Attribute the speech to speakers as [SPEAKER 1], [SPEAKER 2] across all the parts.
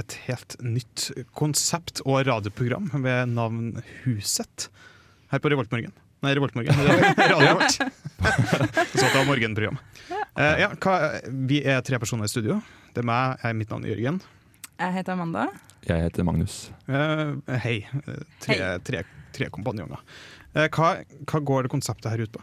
[SPEAKER 1] et helt nytt konsept og radioprogram ved navn Huset. Her på Revoltmorgen. Nei, Revoltmorgen. Radio Revolt. Så det var morgenprogram. Eh, ja, hva, vi er tre personer i studio. Det er meg, jeg, mitt navn er Jørgen.
[SPEAKER 2] Jeg heter Amanda.
[SPEAKER 3] Jeg heter Magnus.
[SPEAKER 1] Eh, hei. Tre, tre, tre kompanjonger. Eh, hva, hva går det konseptet her ut på?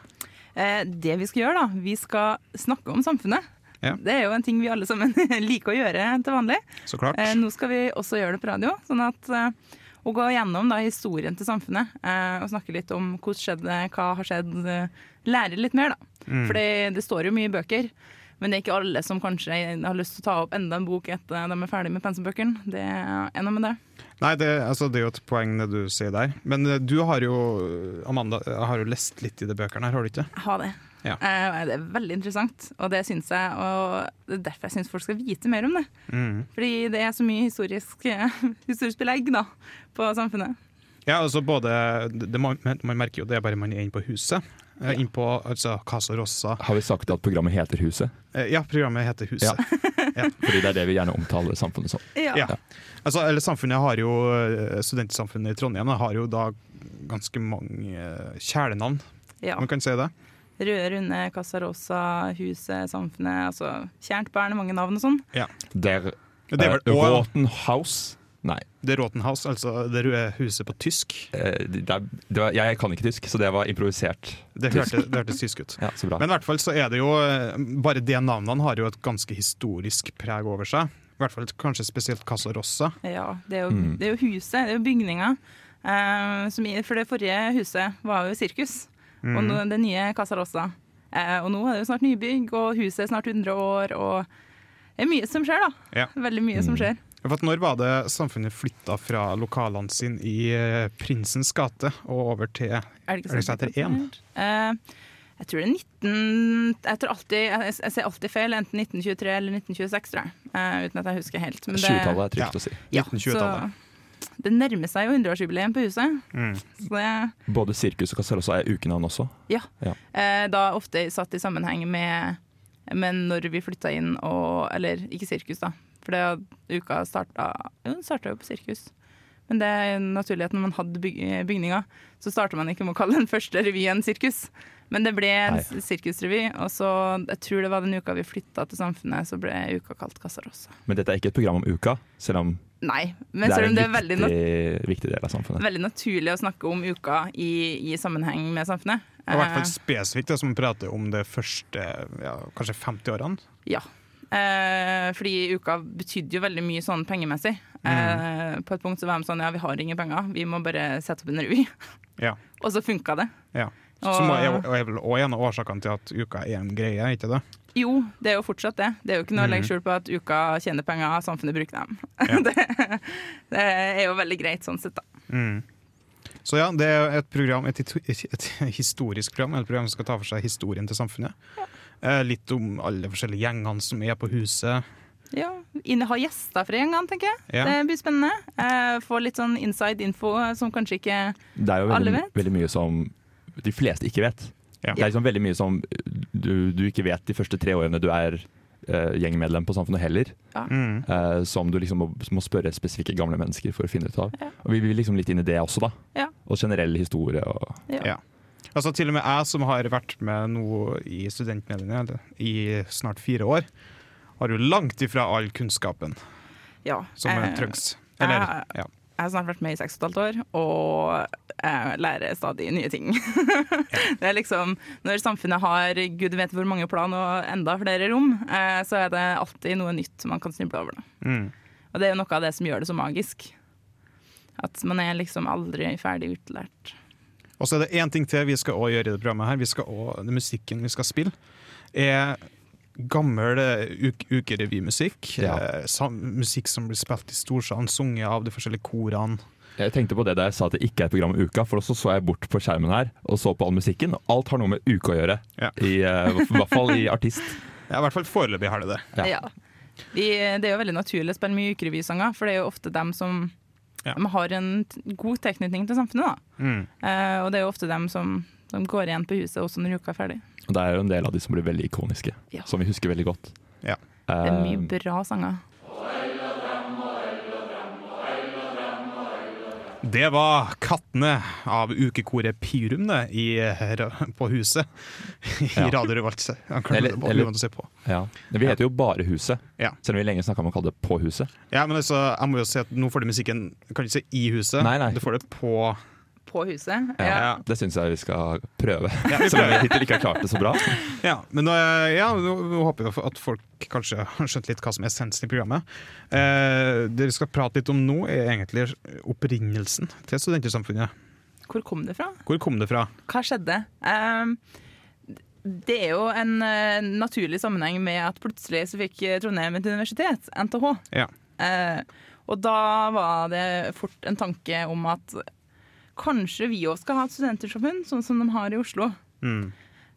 [SPEAKER 2] Eh, det vi skal gjøre, da, vi skal snakke om samfunnet.
[SPEAKER 1] Ja.
[SPEAKER 2] Det er jo en ting vi alle sammen liker å gjøre til vanlig.
[SPEAKER 1] Så klart.
[SPEAKER 2] Eh, nå skal vi også gjøre det på radio. Sånn at eh, å gå gjennom da, historien til samfunnet eh, og snakke litt om hvordan skjedde, hva har skjedd. Eh, lære litt mer, da.
[SPEAKER 1] Mm.
[SPEAKER 2] For det står jo mye i bøker. Men det er ikke alle som kanskje har lyst til å ta opp enda en bok etter de er ferdig med pensumbøkene. Det er noe med det.
[SPEAKER 1] Nei, det, altså, det er jo et poeng det du sier der. Men eh, du har jo, Amanda, har jo lest litt i de bøkene her, har du ikke?
[SPEAKER 2] Jeg har det.
[SPEAKER 1] Ja.
[SPEAKER 2] Eh, det er veldig interessant, og det syns jeg. Og det er derfor jeg syns folk skal vite mer om det.
[SPEAKER 1] Mm.
[SPEAKER 2] Fordi det er så mye historisk, historisk belegg da, på samfunnet.
[SPEAKER 1] Ja, altså både det, det, man, man merker jo det er bare man er inne på huset. Ja. Inn på altså, Casa Rossa.
[SPEAKER 3] Har vi sagt at programmet heter Huset?
[SPEAKER 1] Eh, Ja, programmet heter Huset.
[SPEAKER 3] Fordi det er det vi gjerne omtaler samfunnet som.
[SPEAKER 2] Ja.
[SPEAKER 1] Ja. Altså, eller samfunnet har jo eh, Studentsamfunnet i Trondheim har jo da ganske mange eh, kjælenavn,
[SPEAKER 2] Ja.
[SPEAKER 1] man kan si det.
[SPEAKER 2] Røde Runde, Casa Rosa, Huset, Samfunnet. altså Kjernt barn, mange navn og sånn.
[SPEAKER 3] Der
[SPEAKER 1] Det er
[SPEAKER 3] eh,
[SPEAKER 1] også
[SPEAKER 3] Rotenhaus Nei,
[SPEAKER 1] det Rotenhaus, altså det røde huset på tysk.
[SPEAKER 3] eh, det det var, jeg kan ikke tysk, så det var improvisert.
[SPEAKER 1] Det
[SPEAKER 3] Tysk.
[SPEAKER 1] hørtes, det hørtes tysk ut.
[SPEAKER 3] Ja, så bra.
[SPEAKER 1] Men i hvert fall så er det jo eh, Bare de navnene har jo et ganske historisk preg over seg. I hvert fall kanskje spesielt Casa Rossa.
[SPEAKER 2] Ja, det er jo,
[SPEAKER 3] Mm.
[SPEAKER 2] det er jo huset, det er jo bygninga. Uh, som i, for det forrige huset var jo sirkus,
[SPEAKER 1] Mm.
[SPEAKER 2] og nå, det nye Casa Rosa. Eh, og nå er det jo snart nybygg, og huset er snart 100 år, og det er mye som skjer, da.
[SPEAKER 1] Ja.
[SPEAKER 2] Veldig mye som
[SPEAKER 3] Mm.
[SPEAKER 2] skjer.
[SPEAKER 1] For at når var det samfunnet flytta fra lokalene sine i eh, Prinsens gate og over til
[SPEAKER 2] Er det ikke
[SPEAKER 1] Elgseter
[SPEAKER 2] sånn?
[SPEAKER 1] 1?
[SPEAKER 2] Eh, jeg tror det er 19... Jeg, tror alltid, jeg, jeg ser alltid feil. Enten 1923 eller 1926, tror jeg. Eh, uten at jeg husker helt.
[SPEAKER 3] 20-tallet er trygt
[SPEAKER 1] Ja.
[SPEAKER 3] å si.
[SPEAKER 2] Ja,
[SPEAKER 1] 1920-tallet.
[SPEAKER 2] Det nærmer seg jo 100-årsjubileum på huset.
[SPEAKER 1] Mm.
[SPEAKER 2] Så det
[SPEAKER 3] Både Sirkus og Casarossa er ukenavn også.
[SPEAKER 2] Eh, da ofte satt i sammenheng med, med når vi flytta inn og Eller ikke sirkus, da. For det uka starta Jo, den starta jo på sirkus. Men det er naturlig at når man hadde byg bygninga, så starter man ikke med å kalle den første revyen sirkus. Men det ble en sirkusrevy, og så jeg tror det var den uka vi flytta til Samfunnet, så ble uka kalt Casa Rosa.
[SPEAKER 3] Men dette er ikke et program om uka, selv om
[SPEAKER 2] Nei, men
[SPEAKER 3] det er
[SPEAKER 2] selv om det er veldig,
[SPEAKER 3] viktig, viktig del av samfunnet.
[SPEAKER 2] veldig naturlig å snakke om uka i, i sammenheng med samfunnet.
[SPEAKER 1] Og I hvert fall
[SPEAKER 2] Eh,
[SPEAKER 1] spesifikt det som vi prater om de første ja, kanskje 50 årene.
[SPEAKER 2] Ja. Eh, fordi uka betydde jo veldig mye sånn pengemessig. Eh, på et punkt så var de sånn ja, vi har ingen penger, vi må bare sette opp en revy.
[SPEAKER 1] Ja.
[SPEAKER 2] Og så funka det.
[SPEAKER 1] Ja.
[SPEAKER 2] Og-
[SPEAKER 1] Som er, er vel også en av årsakene til at uka er en greie, ikke det?
[SPEAKER 2] Jo, det er jo fortsatt det. Det er jo ikke noe å legge
[SPEAKER 1] Mhm.
[SPEAKER 2] skjul på at uka tjener penger, samfunnet bruker dem.
[SPEAKER 1] Ja.
[SPEAKER 2] det, det er jo veldig greit sånn sett, da.
[SPEAKER 1] Mm. Så ja, det er et program, et, et, historisk program, et program som skal ta for seg historien til samfunnet. Eh, litt om alle forskjellige gjengene som er på huset.
[SPEAKER 2] Ja, Ha gjester fra gjengene, tenker jeg.
[SPEAKER 1] Ja.
[SPEAKER 2] Det blir spennende. Eh, Få litt sånn inside info som kanskje ikke alle vet.
[SPEAKER 3] Det er jo veldig, veldig mye som de fleste ikke vet.
[SPEAKER 1] Ja.
[SPEAKER 3] Det er liksom veldig mye som du, du ikke vet de første tre årene du er uh, gjengmedlem på Samfunnet heller.
[SPEAKER 1] Mm.
[SPEAKER 3] Uh, som du liksom må, må spørre spesifikke gamle mennesker for å finne ut av.
[SPEAKER 2] Ja.
[SPEAKER 3] Og vi vil liksom litt inn i det også, da.
[SPEAKER 2] Ja.
[SPEAKER 3] Og generell historie. Og,
[SPEAKER 1] Ja. Altså Til og med jeg som har vært med nå i studentmediene eller, i snart fire år, har jo langt ifra all kunnskapen
[SPEAKER 2] Ja.
[SPEAKER 1] som
[SPEAKER 2] eh,
[SPEAKER 1] trengs. Eller, ja.
[SPEAKER 2] Jeg har snart vært med i seks og et halvt år, og jeg lærer stadig nye ting. det er liksom, Når samfunnet har gud vet hvor mange plan og enda flere rom, eh, så er det alltid noe nytt man kan snuble over.
[SPEAKER 1] Mm.
[SPEAKER 2] Og det er jo noe av det som gjør det så magisk. At man er liksom aldri ferdig utlært.
[SPEAKER 1] Og så er det én ting til vi skal også gjøre i det programmet. her Vi skal også, Musikken vi skal spille, er gammel eh, uk ukerevymusikk.
[SPEAKER 3] Ja.
[SPEAKER 1] Eh, musikk som blir spilt i storsalen, sunget av de forskjellige korene.
[SPEAKER 3] Jeg tenkte på det da jeg sa at det ikke er et program om uka, for så så jeg bort på skjermen her og så på all musikken. og Alt har noe med uka å gjøre,
[SPEAKER 1] Ja.
[SPEAKER 3] I, eh, i hvert fall i artist.
[SPEAKER 1] Ja, I hvert fall foreløpig har det det.
[SPEAKER 3] Ja.
[SPEAKER 2] Ja. Vi, det er jo veldig naturlig å spille mye ukerevysanger, for det er jo ofte dem som
[SPEAKER 1] Ja.
[SPEAKER 2] de har en god tilknytning til samfunnet. da.
[SPEAKER 1] Mm.
[SPEAKER 2] Uh, og det er jo ofte dem som, som går igjen på huset også når uka er ferdig.
[SPEAKER 3] Og det er jo en del av de som blir veldig ikoniske,
[SPEAKER 2] Ja.
[SPEAKER 3] som vi husker veldig godt.
[SPEAKER 1] Ja.
[SPEAKER 2] Det er
[SPEAKER 3] Eh,
[SPEAKER 2] mye bra sanger.
[SPEAKER 1] Det var Kattene av ukekoret Pyrum det, i, på huset i
[SPEAKER 3] Ja.
[SPEAKER 1] Radio Revolt.
[SPEAKER 3] Eller- eller- ja. Vi heter jo bare Huset,
[SPEAKER 1] Ja.
[SPEAKER 3] selv om vi lenge snakka om å kalle det På huset.
[SPEAKER 1] Ja, men altså, jeg må jo si at Nå får du musikken kan ikke si i huset,
[SPEAKER 3] Nei, nei.
[SPEAKER 1] du får det på
[SPEAKER 2] På huset.
[SPEAKER 3] Ja.
[SPEAKER 2] Ja.
[SPEAKER 3] Det syns jeg vi skal prøve,
[SPEAKER 1] Ja, vi
[SPEAKER 3] selv om vi hittil ikke har klart det så bra.
[SPEAKER 1] Ja, men nå, ja, nå, håper jeg at folk kanskje har skjønt litt hva som er essensen i programmet. Eh, det vi skal prate litt om nå, er egentlig opprinnelsen til Studentersamfunnet.
[SPEAKER 2] Hvor kom det fra?
[SPEAKER 1] Hvor kom det fra?
[SPEAKER 2] Hva skjedde? Um det er jo en uh, naturlig sammenheng med at plutselig så fikk eh, Trondheim et universitet, NTH.
[SPEAKER 1] Ja.
[SPEAKER 2] Uh, og da var det fort en tanke om at kanskje vi òg skal ha et studentersamfunn, sånn som de har i Oslo.
[SPEAKER 1] Mm.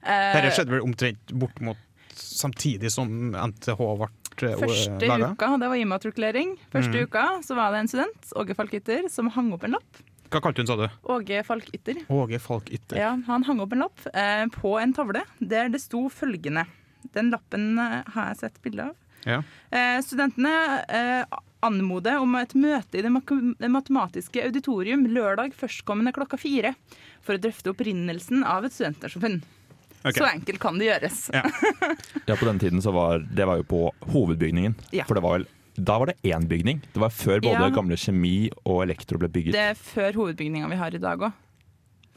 [SPEAKER 2] Eh,
[SPEAKER 1] Dette skjedde vel omtrent bort mot samtidig som NTH ble eh,
[SPEAKER 2] Første
[SPEAKER 1] laga?
[SPEAKER 2] uka, det var immatrikulering. Første
[SPEAKER 1] Mm.
[SPEAKER 2] uka så var det en student, Åge Falkytter, som hang opp en lapp.
[SPEAKER 1] Hva kalte hun, sa du?
[SPEAKER 2] Åge Falkytter.
[SPEAKER 1] Åge Falk Ytter.
[SPEAKER 2] Ja, han hang opp en lapp eh, på en tavle der det sto følgende. Den lappen eh, har jeg sett bilde av.
[SPEAKER 1] Ja.
[SPEAKER 2] Eh, studentene eh, anmoder om et møte i det, matematiske auditorium lørdag førstkommende klokka fire for å drøfte opprinnelsen av et studentersamfunn.
[SPEAKER 1] Okay.
[SPEAKER 2] Så enkelt kan det gjøres.
[SPEAKER 1] Ja.
[SPEAKER 3] Ja, På den tiden så var det var jo på hovedbygningen.
[SPEAKER 2] Ja.
[SPEAKER 3] For det var vel, da var det én bygning. Det var før både
[SPEAKER 2] Ja.
[SPEAKER 3] gamle kjemi og elektro ble bygget.
[SPEAKER 2] Det er før hovedbygninga vi har i dag òg.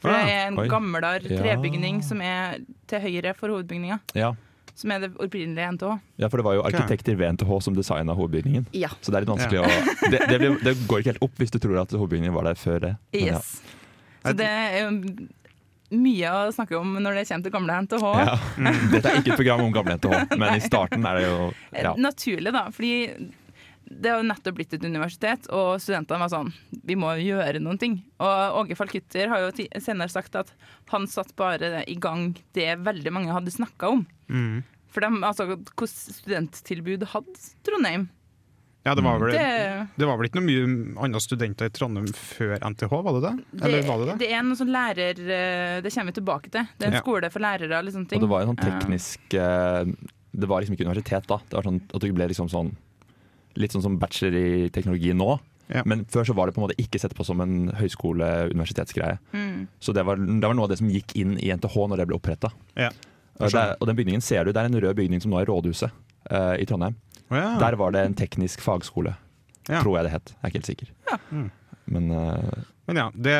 [SPEAKER 2] For det er en
[SPEAKER 3] Ja.
[SPEAKER 2] trebygning som er til høyre for hovedbygninga.
[SPEAKER 3] Ja.
[SPEAKER 2] Som er det opprinnelige NTH.
[SPEAKER 3] ja, for det var jo arkitekter ved NTH som designa hovedbygningen.
[SPEAKER 2] Ja.
[SPEAKER 3] Så det er litt vanskelig å det, det, blir, det går ikke helt opp hvis du tror at hovedbygningen var der før det. Men ja.
[SPEAKER 2] Yes. Så det er jo mye å snakke om når det kommer til gamle NTH.
[SPEAKER 3] Ja. Dette er ikke et program om gamle NTH, men i starten er det jo ja.
[SPEAKER 2] Naturlig, da. Fordi det har jo nettopp blitt et universitet, og studentene var sånn Vi må gjøre noen ting. Og Åge Falkutter har jo senere sagt at han satt bare i gang det veldig mange hadde snakka om.
[SPEAKER 1] Mm.
[SPEAKER 2] For dem, altså, hvilket studenttilbud hadde Trondheim?
[SPEAKER 1] Ja, det var, vel,
[SPEAKER 2] Det,
[SPEAKER 1] det var vel ikke noe mye andre studenter i Trondheim før NTH, var det det?
[SPEAKER 2] det,
[SPEAKER 1] Eller var det det?
[SPEAKER 2] det er noe sånn lærer... eh, Det kommer vi tilbake til. Det er en
[SPEAKER 1] Ja.
[SPEAKER 2] skole for lærere. Eller sånne ting.
[SPEAKER 3] Og det var en sånn teknisk eh, Det var liksom ikke universitet da. Det var sånn at det ble liksom sånn Litt sånn som bachelor i teknologi nå.
[SPEAKER 1] Ja.
[SPEAKER 3] Men før så var det på en måte ikke sett på som en høyskole-universitetsgreie.
[SPEAKER 2] Mm.
[SPEAKER 3] Så det var, det var noe av det som gikk inn i NTH når det ble oppretta.
[SPEAKER 1] Ja.
[SPEAKER 3] Og, den bygningen ser du, det er en rød bygning som nå er Rådhuset uh, i Trondheim.
[SPEAKER 1] Oh, ja.
[SPEAKER 3] Der var det en teknisk fagskole,
[SPEAKER 1] Ja.
[SPEAKER 3] tror jeg det het. Jeg er ikke helt sikker.
[SPEAKER 2] Ja.
[SPEAKER 1] Mm.
[SPEAKER 3] Men uh,
[SPEAKER 1] Men ja, det,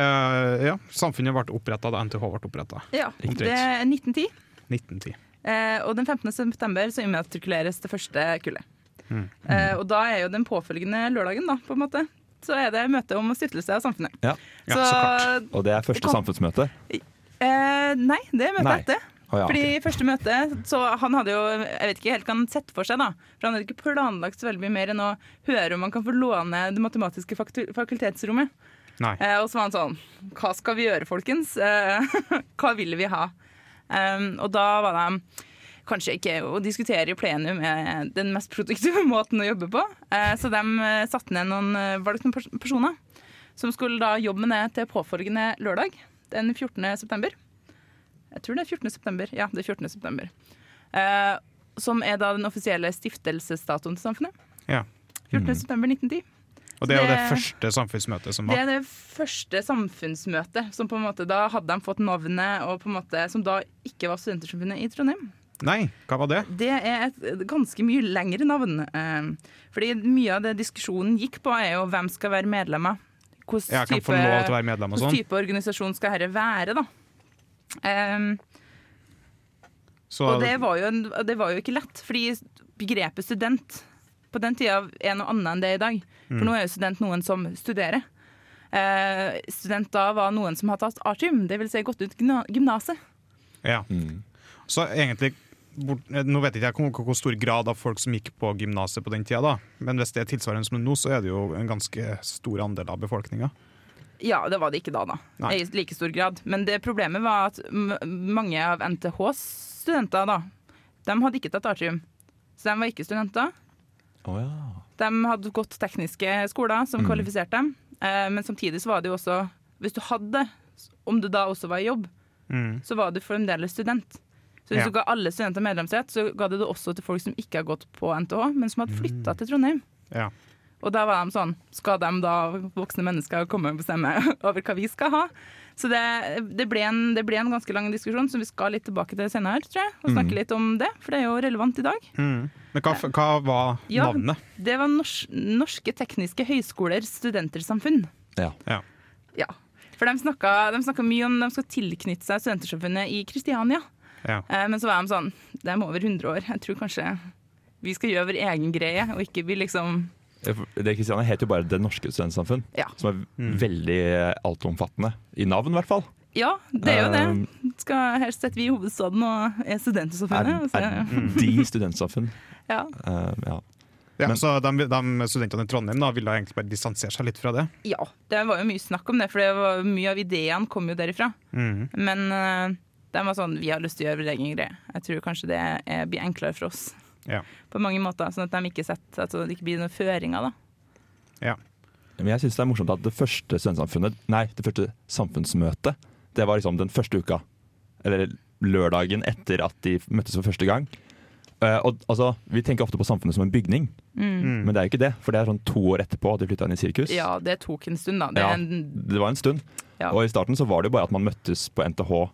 [SPEAKER 1] ja, samfunnet ble oppretta da NTH ble oppretta.
[SPEAKER 2] Ja, det er 1910.
[SPEAKER 1] 1910.
[SPEAKER 2] Eh, og den 15. september så immatrikuleres det første kullet.
[SPEAKER 1] Mm.
[SPEAKER 2] Eh, og da er jo den påfølgende lørdagen, da, på en måte, så er det møte om stiftelse av samfunnet.
[SPEAKER 3] Ja.
[SPEAKER 1] Ja, så klart.
[SPEAKER 3] Og det er første
[SPEAKER 2] kom-
[SPEAKER 3] samfunnsmøte.
[SPEAKER 2] Eh, nei, det er møtet etter.
[SPEAKER 3] Oh, ja,
[SPEAKER 2] Fordi okay. første møte Så han hadde jo Jeg vet ikke helt hva han sett for seg, da. For han hadde ikke planlagt så veldig mye mer enn å høre om han kan få låne det matematiske fakultetsrommet. Eh, og så var han sånn Hva skal vi gjøre, folkens? Eh, hva vil vi ha? Um, og da var det kanskje ikke å diskutere i plenum er den mest produktive måten å jobbe på. Eh, så de eh, satte ned noen eh, valgte noen personer som skulle da jobbe med det til påfølgende lørdag, den 14. september. Jeg tror det er 14. september. Ja, det er 14. september. Som er da den offisielle stiftelsesdatoen til samfunnet.
[SPEAKER 1] Ja.
[SPEAKER 2] 14. september 1910.
[SPEAKER 1] Og det er jo det
[SPEAKER 2] Det-
[SPEAKER 1] første samfunnsmøtet som var?
[SPEAKER 2] Det er det første samfunnsmøtet som på en måte da hadde de fått navnet, og på en måte som da ikke var Studentersamfunnet i Trondheim.
[SPEAKER 1] Nei, hva var det?
[SPEAKER 2] Det er et ganske mye lengre navn. Eh, fordi mye av det diskusjonen gikk på, er jo hvem skal være medlemmer. Hvilken
[SPEAKER 1] Jeg kan få lov til å være medlem og
[SPEAKER 2] hvordan
[SPEAKER 1] sånn.
[SPEAKER 2] type organisasjon skal dette være, da. Um,
[SPEAKER 1] Så,
[SPEAKER 2] og det var, jo en, det var jo ikke lett, fordi begrepet student på den tida er noe annet enn det er i dag.
[SPEAKER 1] Mm.
[SPEAKER 2] For nå er jo student noen som studerer. Eh, student da var noen som har tatt artium, dvs. Si gått ut gymna- gymnaset.
[SPEAKER 1] ja.
[SPEAKER 3] Mm.
[SPEAKER 1] så egentlig bort, eh, Nå vet ikke jeg hvor, hvor stor grad av folk som gikk på gymnaset på den tida, da. men hvis det er tilsvarende som nå, så er det jo en ganske stor andel av befolkninga.
[SPEAKER 2] Ja, det var det ikke da, da.
[SPEAKER 1] Nei.
[SPEAKER 2] I like stor grad. Men det problemet var at m mange av NTHs studenter, da, de hadde ikke tatt atrium. Så de var ikke studenter.
[SPEAKER 3] Oh, ja.
[SPEAKER 2] De hadde gått tekniske skoler som
[SPEAKER 3] Mm.
[SPEAKER 2] kvalifiserte dem. Eh, men samtidig så var det jo også Hvis du hadde, om du da også var i jobb,
[SPEAKER 1] Mm.
[SPEAKER 2] så var du fremdeles student. Så hvis
[SPEAKER 1] Ja.
[SPEAKER 2] du ga alle studenter medlemsrett, så ga du det også til folk som ikke har gått på NTH, men som hadde flytta til Trondheim.
[SPEAKER 1] Ja.
[SPEAKER 2] Og da var de sånn Skal de da, voksne mennesker, komme og bestemme over hva vi skal ha? Så det, det, ble en, det ble en ganske lang diskusjon, så vi skal litt tilbake til senere, tror jeg. Og snakke litt om det, for det er jo relevant i dag.
[SPEAKER 1] Mm. Men hva, hva var
[SPEAKER 2] Ja.
[SPEAKER 1] navnet?
[SPEAKER 2] Det var Nors Norske tekniske høyskoler studentersamfunn.
[SPEAKER 3] ja.
[SPEAKER 1] Ja.
[SPEAKER 2] Ja. For de snakka, de snakka mye om de skal tilknytte seg Studentersamfunnet i Kristiania.
[SPEAKER 1] Ja.
[SPEAKER 2] Eh, men så var de sånn De er over 100 år. Jeg tror kanskje vi skal gjøre vår egen greie, og ikke bli liksom
[SPEAKER 3] Det Kristiania heter jo bare Det norske studentsamfunn,
[SPEAKER 2] Ja.
[SPEAKER 3] som er
[SPEAKER 1] Mm.
[SPEAKER 3] veldig altomfattende. I navn, i hvert fall.
[SPEAKER 2] Ja, det er jo det.
[SPEAKER 3] Um,
[SPEAKER 2] Skal helst sette vi i hovedstaden og er studentsamfunnet.
[SPEAKER 3] Er, er de studentsamfunn.
[SPEAKER 2] ja.
[SPEAKER 3] Uh, ja.
[SPEAKER 1] Ja,
[SPEAKER 3] Men-
[SPEAKER 1] så de, de studentene i Trondheim da, ville egentlig bare distansere seg litt fra det?
[SPEAKER 2] ja, det var jo mye snakk om det, for det var, mye av ideene kom jo derifra.
[SPEAKER 1] Mm.
[SPEAKER 2] Men eh, de var sånn Vi har lyst til å gjøre vår egen greie. Jeg tror kanskje det er, blir enklere for oss
[SPEAKER 1] Ja.
[SPEAKER 2] på mange måter, sånn at de ikke setter, at det ikke blir noen føringer. da.
[SPEAKER 1] Ja.
[SPEAKER 3] Men jeg syns det er morsomt at det første studentsamfunnet, nei, det første samfunnsmøtet, det var liksom den første uka. Eller lørdagen etter at de møttes for første gang. Uh, og altså, Vi tenker ofte på samfunnet som en bygning,
[SPEAKER 1] Mm.
[SPEAKER 3] men det er jo ikke det. For det er sånn to år etterpå at de flytta inn i sirkus.
[SPEAKER 2] Ja, det tok en stund, da. Det
[SPEAKER 3] Ja,
[SPEAKER 2] en,
[SPEAKER 3] Det var en stund.
[SPEAKER 2] Ja.
[SPEAKER 3] Og i starten så var det jo bare at man møttes på NTH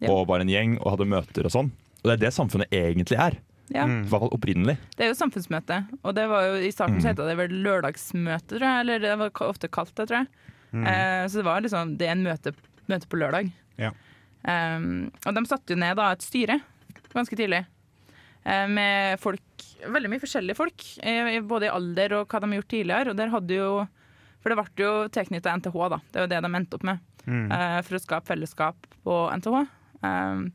[SPEAKER 2] Ja.
[SPEAKER 3] og var en gjeng og hadde møter og sånn. Og det er det samfunnet egentlig er.
[SPEAKER 2] ja.
[SPEAKER 1] Mm.
[SPEAKER 3] I hvert fall opprinnelig.
[SPEAKER 2] Det er jo samfunnsmøte, og det var jo i starten
[SPEAKER 3] Mm.
[SPEAKER 2] så het det vel lørdagsmøte, tror jeg. Eller det var ofte kalt det, tror jeg.
[SPEAKER 1] Mm.
[SPEAKER 2] Eh, så det var liksom Det er en møte, møte på lørdag.
[SPEAKER 1] Ja.
[SPEAKER 2] Um, og de satte jo ned da et styre ganske tidlig. eh, med folk, veldig mye forskjellige folk, eh, både i alder og hva de har gjort tidligere. Og der hadde jo For det ble jo tilknytta NTH, da. Det er jo det de endte opp med.
[SPEAKER 1] Mm.
[SPEAKER 2] eh, for å skape fellesskap på NTH. Um,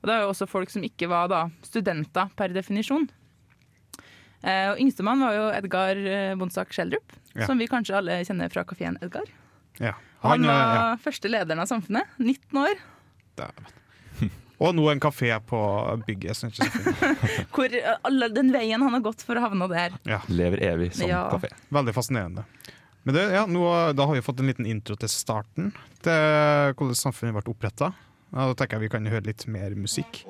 [SPEAKER 2] og det er jo også folk som ikke var da studenter per definisjon. Uh, og Yngstemann var jo Edgar eh, Bonsak Schjelderup,
[SPEAKER 1] Ja.
[SPEAKER 2] som vi kanskje alle kjenner fra kafeen Edgar.
[SPEAKER 1] ja.
[SPEAKER 2] Han
[SPEAKER 1] han,
[SPEAKER 2] var
[SPEAKER 1] ja.
[SPEAKER 2] første lederen av Samfunnet. 19 år.
[SPEAKER 1] Dæven. Og nå en kafé på bygget.
[SPEAKER 2] Hvor eh, alle, den veien han har gått for å havne der.
[SPEAKER 1] ja,
[SPEAKER 3] Lever evig som
[SPEAKER 2] Ja.
[SPEAKER 3] kafé.
[SPEAKER 1] veldig fascinerende. Men det, ja, nå, da har vi fått en liten intro til starten til hvordan samfunnet ble oppretta. Da tenker jeg vi kan høre litt mer musikk.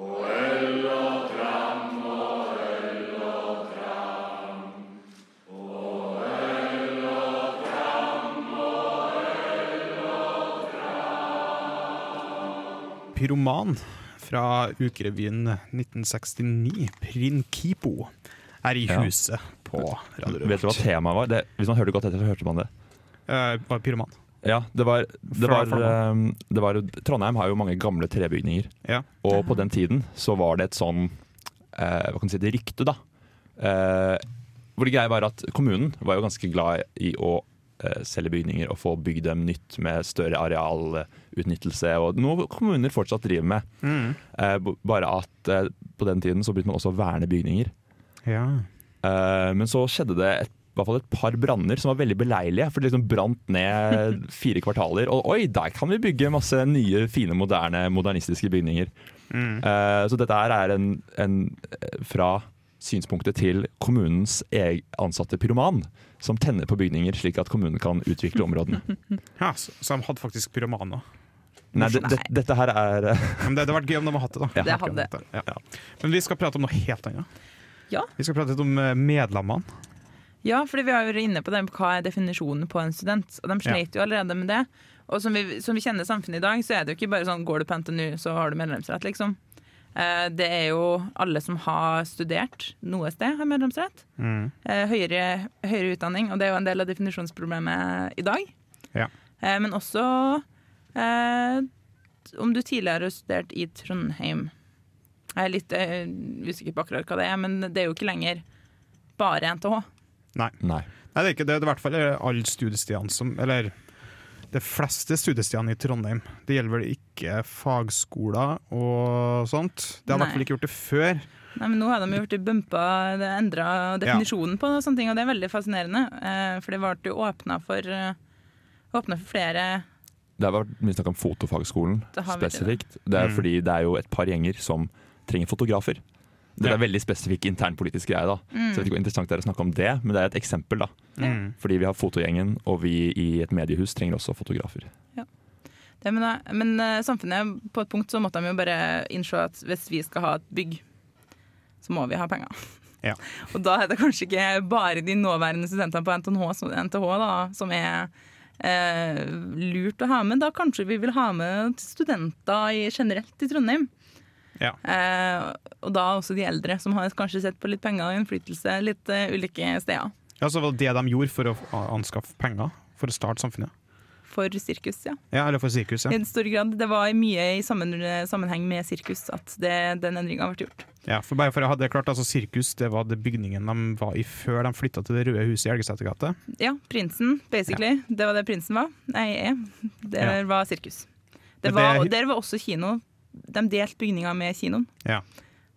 [SPEAKER 1] Pyroman fra ukerevyen 1969, Prinkipo, er i
[SPEAKER 3] Ja.
[SPEAKER 1] huset på Radio
[SPEAKER 3] Vet du hva temaet var? Det, hvis man hørte godt etter, så hørte man det.
[SPEAKER 1] Uh, pyroman.
[SPEAKER 3] Ja, det var, det var, eh, det var Trondheim har jo mange gamle trebygninger.
[SPEAKER 1] Ja.
[SPEAKER 3] Og på den tiden så var det et sånn eh, Hva kan man si, et rykte, da. Eh, hvor det greia var at kommunen var jo ganske glad i å eh, selge bygninger og få bygd dem nytt med større arealutnyttelse, og noe kommuner fortsatt driver med.
[SPEAKER 1] Mm.
[SPEAKER 3] Eh, bare at eh, på den tiden så begynte man også å verne bygninger.
[SPEAKER 1] ja.
[SPEAKER 3] Eh, men så skjedde det et, hvert fall et par branner som var veldig beleilige. For det liksom brant ned fire kvartaler. Og oi, der kan vi bygge masse nye, fine, moderne, modernistiske bygninger.
[SPEAKER 1] Mm.
[SPEAKER 3] Eh, så dette her er en, en eh, fra synspunktet til kommunens ansatte pyroman, som tenner på bygninger slik at kommunen kan utvikle områdene.
[SPEAKER 1] ja så, så de hadde faktisk pyromaner.
[SPEAKER 3] Nei, det, det, dette her er eh,
[SPEAKER 1] Men det hadde vært gøy om de hadde hatt det. da
[SPEAKER 3] Ja.
[SPEAKER 2] Det hadde.
[SPEAKER 1] Ja. Ja. Men vi skal prate om noe helt annet.
[SPEAKER 2] Ja.
[SPEAKER 1] Vi skal prate litt om medlemmene.
[SPEAKER 2] Ja, fordi vi har jo inne på det, hva er definisjonen på en student. Og de sleit jo allerede med det. Og som vi, som vi kjenner samfunnet i dag, så er det jo ikke bare sånn går du på NTNU, så har du medlemsrett, liksom. Eh, Det er jo alle som har studert noe sted, har medlemsrett.
[SPEAKER 1] Mm.
[SPEAKER 2] Eh, Høyere, høyere utdanning, og det er jo en del av definisjonsproblemet i dag.
[SPEAKER 1] Ja.
[SPEAKER 2] Eh, Men også eh, om du tidligere har studert i Trondheim. Jeg er litt eh, usikker på akkurat hva det er, men det er jo ikke lenger bare NTH.
[SPEAKER 3] Nei.
[SPEAKER 1] Nei, det er ikke det. Det er i hvert fall alle studiestedene som Eller de fleste studiestedene i Trondheim. Det gjelder vel ikke fagskoler og sånt. Det har i hvert fall ikke gjort det før.
[SPEAKER 2] Nei, men Nå har de gjort det bumpa, det endra definisjonen på sånne ting, og det er veldig fascinerende. Eh, for det ble jo åpna for, eh, åpnet for flere
[SPEAKER 3] Det har vært mye snakk om Fotofagskolen
[SPEAKER 2] spesifikt. det.
[SPEAKER 3] Det er
[SPEAKER 1] Mm.
[SPEAKER 3] fordi det er jo et par gjenger som trenger fotografer. Det
[SPEAKER 1] Ja.
[SPEAKER 3] er veldig spesifikk internpolitisk greie, da.
[SPEAKER 2] Mm.
[SPEAKER 3] så jeg vet ikke hvor interessant det er å snakke om det, men det er et eksempel. da.
[SPEAKER 1] Mm.
[SPEAKER 3] Fordi vi har fotogjengen, og vi i et mediehus trenger også fotografer.
[SPEAKER 2] Det, men da- men eh, samfunnet, på et punkt så måtte de jo bare innse at hvis vi skal ha et bygg, så må vi ha penger.
[SPEAKER 1] Ja.
[SPEAKER 2] Og da er det kanskje ikke bare de nåværende studentene på NTH, som- NTH da, som er eh, lurt å ha med. Da kanskje vi vil ha med studenter i, generelt i Trondheim.
[SPEAKER 1] Ja.
[SPEAKER 2] Eh, og da også de eldre, som har kanskje sett på litt penger og innflytelse litt eh, ulike steder.
[SPEAKER 1] Ja, så var det det de gjorde for å anskaffe penger for å starte samfunnet?
[SPEAKER 2] For sirkus, ja.
[SPEAKER 1] Ja, eller for sirkus, ja.
[SPEAKER 2] I stor grad. Det var mye i sammen, sammenheng med sirkus at det, den endringa ble gjort.
[SPEAKER 1] ja for bare for å ha det klart, altså Sirkus det var det bygningen de var i før de flytta til Det røde huset i Elgesetergata.
[SPEAKER 2] Ja, Prinsen, basically. Det var det Prinsen var. Nei, er. Det
[SPEAKER 1] Ja.
[SPEAKER 2] var sirkus. Det var,
[SPEAKER 1] det-
[SPEAKER 2] der var også kino. De delte bygninga med kinoen.
[SPEAKER 1] Ja.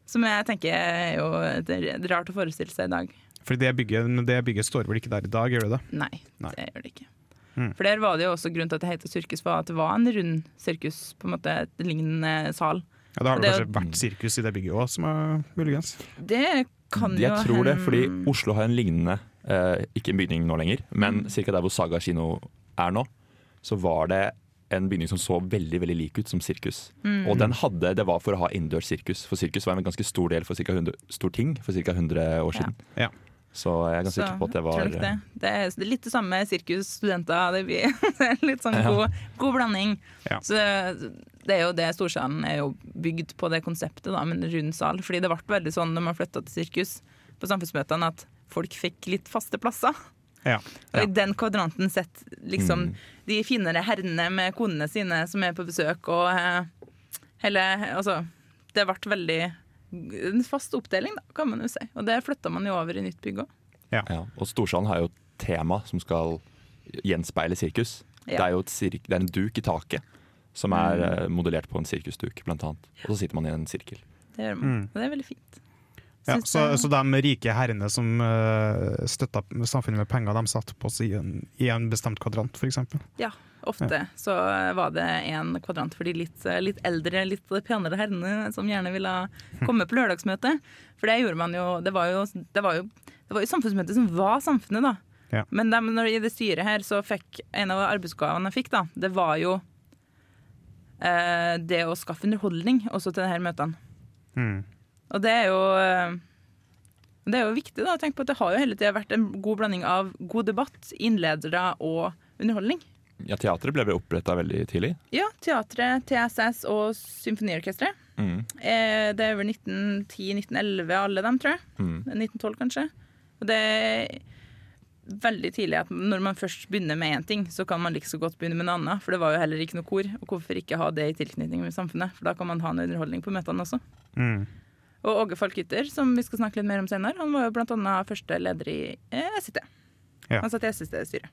[SPEAKER 2] Som jeg tenker er jo det er rart å forestille seg i dag.
[SPEAKER 1] Fordi det bygget, det bygget står vel ikke der i dag, gjør det det?
[SPEAKER 2] Nei,
[SPEAKER 1] Nei.
[SPEAKER 2] det gjør det ikke.
[SPEAKER 1] Mm.
[SPEAKER 2] For der var det jo også grunnen til at det het sirkus, var at det var en rund sirkus, på en måte et lignende sal.
[SPEAKER 1] Ja, Da har det
[SPEAKER 2] det er
[SPEAKER 1] kanskje vært sirkus i det bygget òg, som er muligens.
[SPEAKER 2] Det kan jo
[SPEAKER 3] Jeg tror det, fordi Oslo har en lignende, eh, ikke en bygning nå lenger, men
[SPEAKER 2] Mm.
[SPEAKER 3] ca. der hvor Saga kino er nå, så var det en bygning som så veldig veldig lik ut som sirkus.
[SPEAKER 2] Mm.
[SPEAKER 3] Og den hadde, det var for å ha innendørs sirkus, for sirkus var en ganske stor del for ca. 100, stor ting for ca. 100 år siden.
[SPEAKER 1] Ja.
[SPEAKER 3] Så jeg er ganske sikker på at det var
[SPEAKER 2] det. Det, er, litt det samme sirkus, studenter. Det blir er litt sånn
[SPEAKER 3] Ja.
[SPEAKER 2] god, god blanding.
[SPEAKER 1] Ja.
[SPEAKER 2] Så det, det er jo det Storsalen er jo bygd på det konseptet, da, med rund sal. Fordi det ble veldig sånn når man flytta til sirkus på samfunnsmøtene, at folk fikk litt faste plasser.
[SPEAKER 1] Ja.
[SPEAKER 2] Og i den kvadranten sitter liksom
[SPEAKER 3] Mm.
[SPEAKER 2] de finere herrene med konene sine som er på besøk, og uh, hele Altså, det ble veldig en fast oppdeling, da, kan man jo si. Og det flytta man jo over i nytt bygg òg.
[SPEAKER 3] Ja, og Storsalen har jo et tema som skal gjenspeile sirkus.
[SPEAKER 2] Ja.
[SPEAKER 3] Det er jo et sirk, det er en duk i taket som er
[SPEAKER 2] Mm.
[SPEAKER 3] eh, modellert på en sirkusduk, blant annet. Og så sitter man i en sirkel.
[SPEAKER 2] Det gjør man.
[SPEAKER 1] Mm.
[SPEAKER 2] Og det er veldig fint.
[SPEAKER 1] Ja, så, så de rike herrene som uh, støtta samfunnet med penger, de satt på seg i en, i en bestemt kvadrant, f.eks.
[SPEAKER 2] Ja, ofte så var det en kvadrant for de litt, litt eldre, litt penere herrene som gjerne ville komme på lørdagsmøte. For det gjorde man jo Det var jo, det var jo, det var jo samfunnsmøtet som var samfunnet, da.
[SPEAKER 1] Ja.
[SPEAKER 2] Men de, når, i det styret her så fikk en av arbeidsoppgavene jeg fikk, da, det var jo uh, det å skaffe underholdning også til disse møtene.
[SPEAKER 1] Mm.
[SPEAKER 2] Og det er jo eh, det er jo viktig da, å tenke på at det har jo hele tida vært en god blanding av god debatt, innledere og underholdning.
[SPEAKER 3] Ja, Teatret ble oppretta veldig tidlig.
[SPEAKER 2] Ja, teatret, TSS og symfoniorkesteret.
[SPEAKER 3] Mm.
[SPEAKER 2] Eh, det er vel 1910-1911 alle dem, tror jeg.
[SPEAKER 3] Mm.
[SPEAKER 2] 1912 kanskje. Og det er veldig tidlig at når man først begynner med én ting, så kan man like så godt begynne med noe annet. For det var jo heller ikke noe kor. Og hvorfor ikke ha det i tilknytning med samfunnet? For da kan man ha en underholdning på møtene også.
[SPEAKER 1] Mm.
[SPEAKER 2] Og Åge Falkytter, som vi skal snakke litt mer om senere, han var jo annet første leder i eh, SIT.
[SPEAKER 1] Ja.
[SPEAKER 2] Han satt i SST-styret.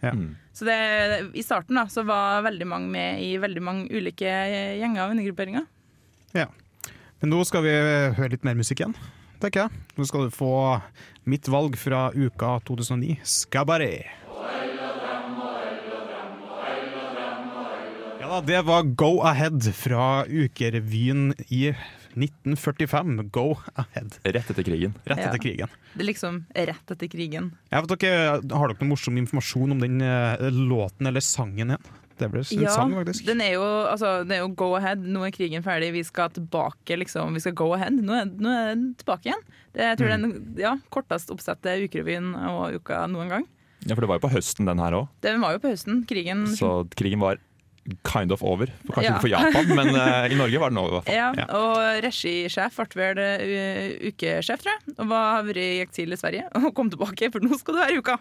[SPEAKER 1] Ja.
[SPEAKER 3] Mm.
[SPEAKER 2] Så det, i starten da, så var veldig mange med i veldig mange ulike gjenger og undergrupperinger.
[SPEAKER 1] Ja. Men nå skal vi høre litt mer musikk igjen, tenker jeg. Nå skal du få mitt valg fra uka 2009, Skabari. Ja da, det var Go Ahead fra ukerevyen i 1945. Go Ahead.
[SPEAKER 3] Rett etter krigen.
[SPEAKER 1] Rett
[SPEAKER 2] Ja.
[SPEAKER 1] krigen.
[SPEAKER 2] Det er liksom rett etter krigen.
[SPEAKER 1] Jeg vet dere, Har dere noe morsom informasjon om den eh, låten eller sangen igjen? Det ble en sang, faktisk.
[SPEAKER 2] den er jo, altså, det er jo go ahead. Nå er krigen ferdig, vi skal tilbake, liksom. Vi skal go ahead. Nå er, nå er den tilbake igjen. Det, jeg tror
[SPEAKER 1] Mm.
[SPEAKER 2] det er den ja, kortest oppsette ukerevyen og uka noen gang.
[SPEAKER 3] Ja, For det var jo på høsten, den her òg.
[SPEAKER 2] Den var jo på høsten. Krigen
[SPEAKER 3] Så krigen var kind of over. Kanskje
[SPEAKER 2] Ja.
[SPEAKER 3] ikke for Japan, men uh, i Norge var den over. i hvert fall.
[SPEAKER 2] Ja,
[SPEAKER 1] Ja.
[SPEAKER 2] og regisjef ble vel uh, ukesjef, tror jeg. Og var vært i eksil i Sverige og kom tilbake, for nå skal du være i uka.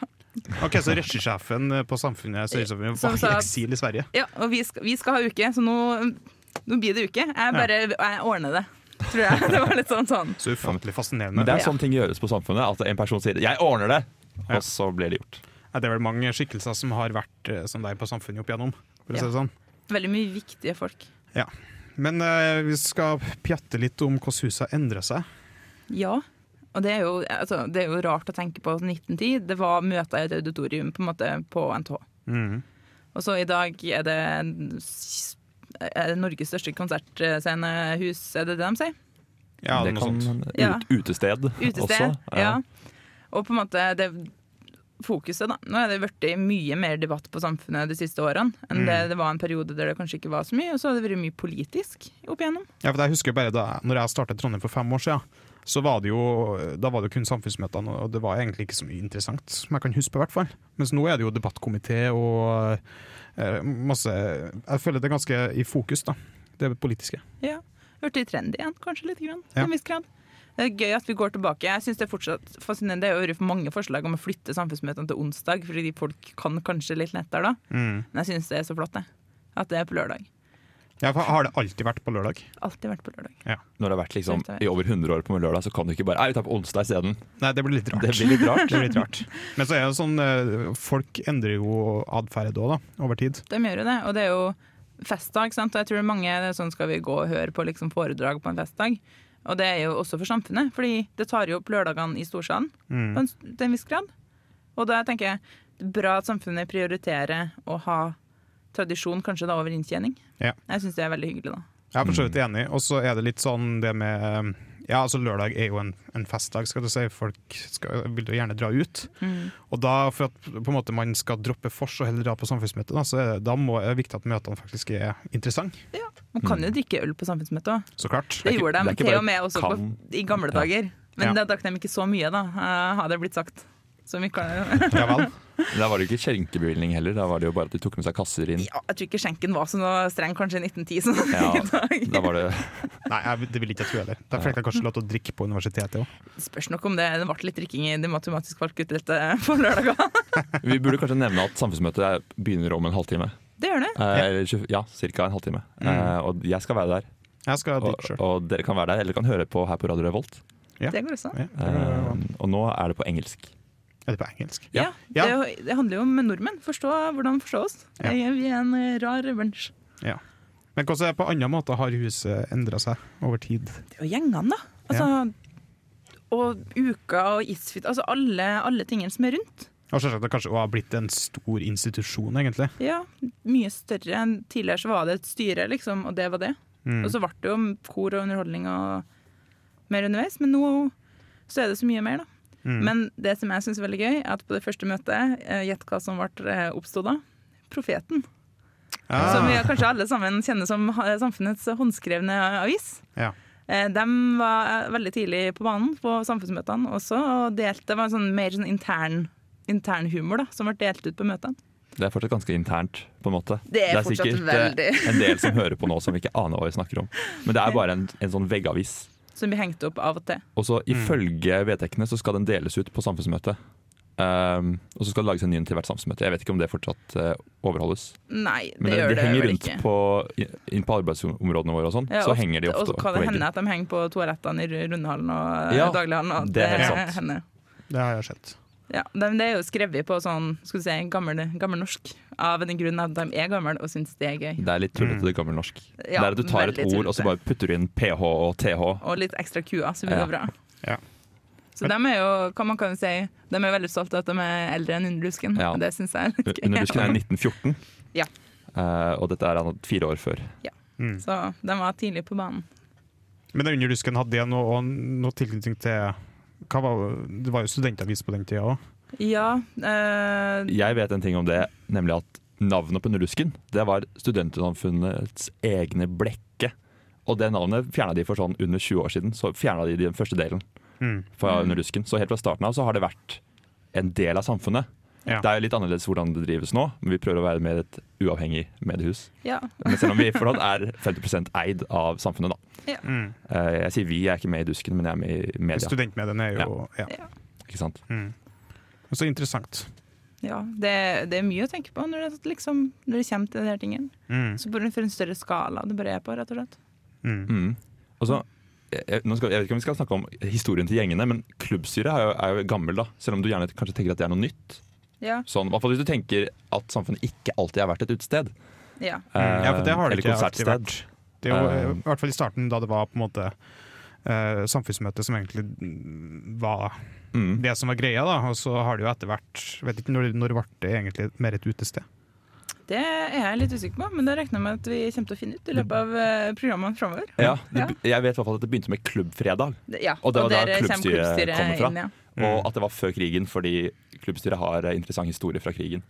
[SPEAKER 1] Ok, Så regissjefen eh, på Samfunnet ser ut som vi var
[SPEAKER 2] sa
[SPEAKER 1] i eksil i Sverige.
[SPEAKER 2] Ja, og vi skal, vi skal ha uke, så nå, nå blir det uke. Jeg bare jeg ordner det, tror jeg. Det var litt sånn sånn.
[SPEAKER 1] Så ufattelig fascinerende.
[SPEAKER 3] Men det er sånn ting gjøres på samfunnet. At en person sier 'jeg ordner det',
[SPEAKER 1] Ja.
[SPEAKER 3] og så blir det gjort.
[SPEAKER 1] Ja, det er vel mange skikkelser som har vært eh, som deg på Samfunnet opp igjennom. For å si
[SPEAKER 2] Ja.
[SPEAKER 1] det sånn.
[SPEAKER 2] Veldig mye viktige folk. Ja.
[SPEAKER 1] Men eh, vi skal pjatte litt om hvordan huset har endret seg.
[SPEAKER 2] Ja. Og det er, jo, altså, det er jo rart å tenke på 1910. Det var møter i et auditorium på en måte på NTH.
[SPEAKER 1] Mm.
[SPEAKER 2] Og så i dag er det, er det Norges største konsertscenehus, er det det de sier?
[SPEAKER 1] Ja,
[SPEAKER 3] det
[SPEAKER 1] noe
[SPEAKER 3] kan
[SPEAKER 1] sånt.
[SPEAKER 3] ut,
[SPEAKER 2] Ja.
[SPEAKER 3] Utested,
[SPEAKER 2] Utested.
[SPEAKER 3] også.
[SPEAKER 2] Ja. Og på en måte det fokuset, da. Nå er det blitt mye mer debatt på samfunnet de siste årene enn det det var en periode der det kanskje ikke var så mye. Og så har det vært mye politisk opp igjennom.
[SPEAKER 1] Ja, for jeg husker bare da når jeg startet Trondheim for fem år siden, så var det jo, da var det jo kun samfunnsmøtene, og det var egentlig ikke så mye interessant, som jeg kan huske på i hvert fall. Mens nå er det jo debattkomité og eh, masse Jeg føler det er ganske i fokus, da. Det politiske.
[SPEAKER 2] Ja. Blitt trendy igjen, kanskje litt grann,
[SPEAKER 1] Ja.
[SPEAKER 2] en viss grad. Det er gøy at vi går tilbake. Jeg synes det er fortsatt fascinerende. Det har vært mange forslag om å flytte samfunnsmøtene til onsdag, fordi folk kan kanskje litt lettere da.
[SPEAKER 1] Mm.
[SPEAKER 2] Men jeg syns det er så flott, det. At det er på lørdag.
[SPEAKER 1] Ja, for har det alltid vært på lørdag?
[SPEAKER 2] Alltid vært på lørdag.
[SPEAKER 3] Når det har vært liksom, i over 100 år på lørdag, så kan du ikke bare Nei, vi tar på onsdag isteden.
[SPEAKER 1] Nei, det blir litt rart.
[SPEAKER 3] Det blir litt rart.
[SPEAKER 1] Det blir litt rart. Men så er det sånn, eh, folk endrer jo atferd òg, da, over tid.
[SPEAKER 2] De gjør jo det, og det er jo festdag, sant? og jeg tror mange det er sånn skal vi gå og høre på liksom foredrag på en festdag. Og det er jo også for samfunnet, fordi det tar jo opp lørdagene i storsalen
[SPEAKER 1] Mm.
[SPEAKER 2] på en, til en viss grad. Og da tenker jeg det er bra at samfunnet prioriterer å ha tradisjon kanskje da over inntjening.
[SPEAKER 1] Ja.
[SPEAKER 2] Jeg syns det er veldig hyggelig, da.
[SPEAKER 1] Jeg er for så vidt enig. Og så er det litt sånn det med Ja, altså lørdag er jo en, en festdag, skal du si. Folk skal, vil jo gjerne dra ut. Og da, for at på en måte man skal droppe fors og heller dra på samfunnsmøte, da, så er det, da må, er det viktig at møtene faktisk er interessante.
[SPEAKER 2] Man kan jo drikke øl på samfunnsmøtet òg.
[SPEAKER 1] Så klart.
[SPEAKER 2] Det
[SPEAKER 3] ikke-
[SPEAKER 2] gjorde de til og med også på, i gamle
[SPEAKER 3] Ja.
[SPEAKER 2] dager. Men
[SPEAKER 1] Ja.
[SPEAKER 2] da drakk de ikke så mye, da, uh, har det blitt sagt. Så mye kan
[SPEAKER 1] Ja vel.
[SPEAKER 3] Da var det ikke skjenkebevilgning heller, da var det jo bare at de tok med seg kasser inn.
[SPEAKER 2] Ja, jeg tror ikke skjenken var så noe streng kanskje i 1910 Sånn
[SPEAKER 3] Ja,
[SPEAKER 2] i dag.
[SPEAKER 3] Da var det
[SPEAKER 1] Nei, jeg, det vil ikke jeg tro heller. Da fikk jeg kanskje lov til å drikke på universitetet òg.
[SPEAKER 2] Spørs nok om det, det ble litt drikking i det matematisk valgutdelte på lørdager.
[SPEAKER 3] Vi burde kanskje nevne at samfunnsmøtet er- begynner om en halvtime.
[SPEAKER 2] Det gjør det.
[SPEAKER 3] Eh, ja, ca. en halvtime. Eh, og jeg skal være der.
[SPEAKER 1] Jeg skal
[SPEAKER 3] Og,
[SPEAKER 1] dit sjøl.
[SPEAKER 3] og dere kan være der, eller kan høre på her på Radio Revolt.
[SPEAKER 1] Ja.
[SPEAKER 2] Det går også.
[SPEAKER 1] Ja,
[SPEAKER 3] Eh, og nå er det på engelsk.
[SPEAKER 1] Er det på engelsk?
[SPEAKER 2] Ja,
[SPEAKER 1] Ja.
[SPEAKER 2] Det, det handler jo om nordmenn. Forstå hvordan forstå oss.
[SPEAKER 1] Ja.
[SPEAKER 2] Vi er- en rar bunch.
[SPEAKER 1] Ja. Men hvordan på andre måter har huset endra seg over tid?
[SPEAKER 2] Det er jo gjengene, da. Altså, Og Uka og Isfit. Altså alle, alle tingene som er rundt.
[SPEAKER 1] Og selvsagt det kanskje har blitt en stor institusjon, egentlig.
[SPEAKER 2] Ja, Mye større enn tidligere. Så var det et styre, liksom, og det var det.
[SPEAKER 1] Mm.
[SPEAKER 2] Og så ble det jo kor og underholdning og mer underveis. Men nå så er det så mye mer, da.
[SPEAKER 1] Mm.
[SPEAKER 2] Men det som jeg syns er veldig gøy, er at på det første møtet, eh, gjett hva som ble eh, oppstod da? Profeten.
[SPEAKER 1] Ah.
[SPEAKER 2] Som vi kanskje alle sammen kjenner som samfunnets håndskrevne avis.
[SPEAKER 1] Ja.
[SPEAKER 2] Eh, De var eh, veldig tidlig på banen på samfunnsmøtene også, og delte, det var en sånn mer sånn intern, intern humor da, som ble delt ut på møtene.
[SPEAKER 3] Det er fortsatt ganske internt, på en måte.
[SPEAKER 2] Det er fortsatt
[SPEAKER 3] sikkert
[SPEAKER 2] veldig.
[SPEAKER 3] eh, en del som hører på nå som ikke aner hva vi snakker om. Men det er bare en, en sånn veggavis.
[SPEAKER 2] Som blir hengt opp av og til.
[SPEAKER 3] Og så
[SPEAKER 1] Mm.
[SPEAKER 3] ifølge vedtektene så skal den deles ut på samfunnsmøtet. Um, og så skal det lages en ny til hvert samfunnsmøte. Jeg vet ikke om det fortsatt uh, overholdes.
[SPEAKER 2] Nei, det
[SPEAKER 3] Men det,
[SPEAKER 2] gjør
[SPEAKER 3] de
[SPEAKER 2] det
[SPEAKER 3] henger rundt
[SPEAKER 2] ikke.
[SPEAKER 3] på, inn på arbeidsområdene våre og sånn.
[SPEAKER 2] Ja,
[SPEAKER 3] så
[SPEAKER 2] ofte-
[SPEAKER 3] henger de ofte
[SPEAKER 2] og kan
[SPEAKER 3] på
[SPEAKER 2] det hende at de henger på toalettene i Rundhallen og
[SPEAKER 3] Ja,
[SPEAKER 2] ja, Daglighallen. Og
[SPEAKER 3] det er helt sant.
[SPEAKER 1] Det har jeg sett.
[SPEAKER 2] Ja, men det er jo skrevet på sånn skal du si, gammel, gammel norsk, av den grunn at de er gamle og syns det er gøy.
[SPEAKER 3] Det er litt tullete, det gammelnorsk.
[SPEAKER 2] Ja,
[SPEAKER 3] det er at du tar et ord og så bare putter du inn ph og th.
[SPEAKER 2] Og litt ekstra kua, så blir
[SPEAKER 3] Ja.
[SPEAKER 2] det bra.
[SPEAKER 1] Ja.
[SPEAKER 2] Så de er jo, hva man kan si, de er veldig stolte av at de er eldre enn Underdusken.
[SPEAKER 3] Ja.
[SPEAKER 2] Det syns jeg er litt gøy.
[SPEAKER 3] Underdusken er 1914,
[SPEAKER 2] Ja.
[SPEAKER 3] Eh, og dette er han fire år før.
[SPEAKER 1] Mm.
[SPEAKER 2] Så de var tidlig på banen.
[SPEAKER 1] Men Underlusken hadde noe, noe tilknytning til var, Det var jo studentavis på den tida òg.
[SPEAKER 2] Ja, eh,
[SPEAKER 3] Jeg vet en ting om det, nemlig at navnet på Nullusken det var Studentsamfunnets egne blekke. Og det navnet fjerna de for sånn under 20 år siden. Så fjerna de den første delen
[SPEAKER 1] Mm.
[SPEAKER 3] fra
[SPEAKER 2] Mm.
[SPEAKER 3] Underdusken. Så helt fra starten av så har det vært en del av samfunnet.
[SPEAKER 1] Ja.
[SPEAKER 3] Det er jo litt annerledes hvordan det drives nå, men vi prøver å være med et uavhengig mediehus.
[SPEAKER 2] ja,
[SPEAKER 3] Men selv om vi fortsatt er 50% eid av samfunnet, da.
[SPEAKER 1] Mm.
[SPEAKER 3] Eh, Jeg sier vi, jeg er ikke med i Dusken, men jeg er med i media.
[SPEAKER 1] Studentmediene er jo ja.
[SPEAKER 3] Ikke sant?
[SPEAKER 1] Mm. Så interessant.
[SPEAKER 2] ja det, det er mye å tenke på når det, liksom, når det kommer til denne her tingene.
[SPEAKER 1] Mm.
[SPEAKER 2] Så bare for en større skala det bare er på, rett og slett.
[SPEAKER 1] Mm.
[SPEAKER 3] Mm. Og så, jeg, skal, jeg vet ikke om vi skal snakke om historien til gjengene, men klubbstyret er jo, er jo gammel, da. Selv om du gjerne kanskje tenker at det er noe nytt.
[SPEAKER 2] Ja,
[SPEAKER 3] Sånn, I hvert fall hvis du tenker at samfunnet ikke alltid har vært et utested.
[SPEAKER 2] ja.
[SPEAKER 1] Uh, Ja, for det har det ikke alltid vært. Det var, jo,
[SPEAKER 3] Eh.
[SPEAKER 1] I hvert fall i starten, da det var på en måte uh, samfunnsmøte som egentlig var
[SPEAKER 3] Mm.
[SPEAKER 1] det som var greia, da. Og så har det jo etter hvert Vet ikke når, når ble det egentlig mer et utested?
[SPEAKER 2] Det er jeg litt usikker på, men det regner jeg med at vi kommer til å finne ut i løpet av programmene framover.
[SPEAKER 3] Ja, det,
[SPEAKER 2] Ja.
[SPEAKER 3] Jeg vet i hvert fall at det begynte med klubbfredag.
[SPEAKER 2] Det- Ja,
[SPEAKER 3] Og det var og
[SPEAKER 2] der kommer
[SPEAKER 3] klubbstyret kommer fra.
[SPEAKER 2] inn, ja.
[SPEAKER 3] Og at det var før krigen, fordi klubbstyret har eh, interessant historie fra krigen.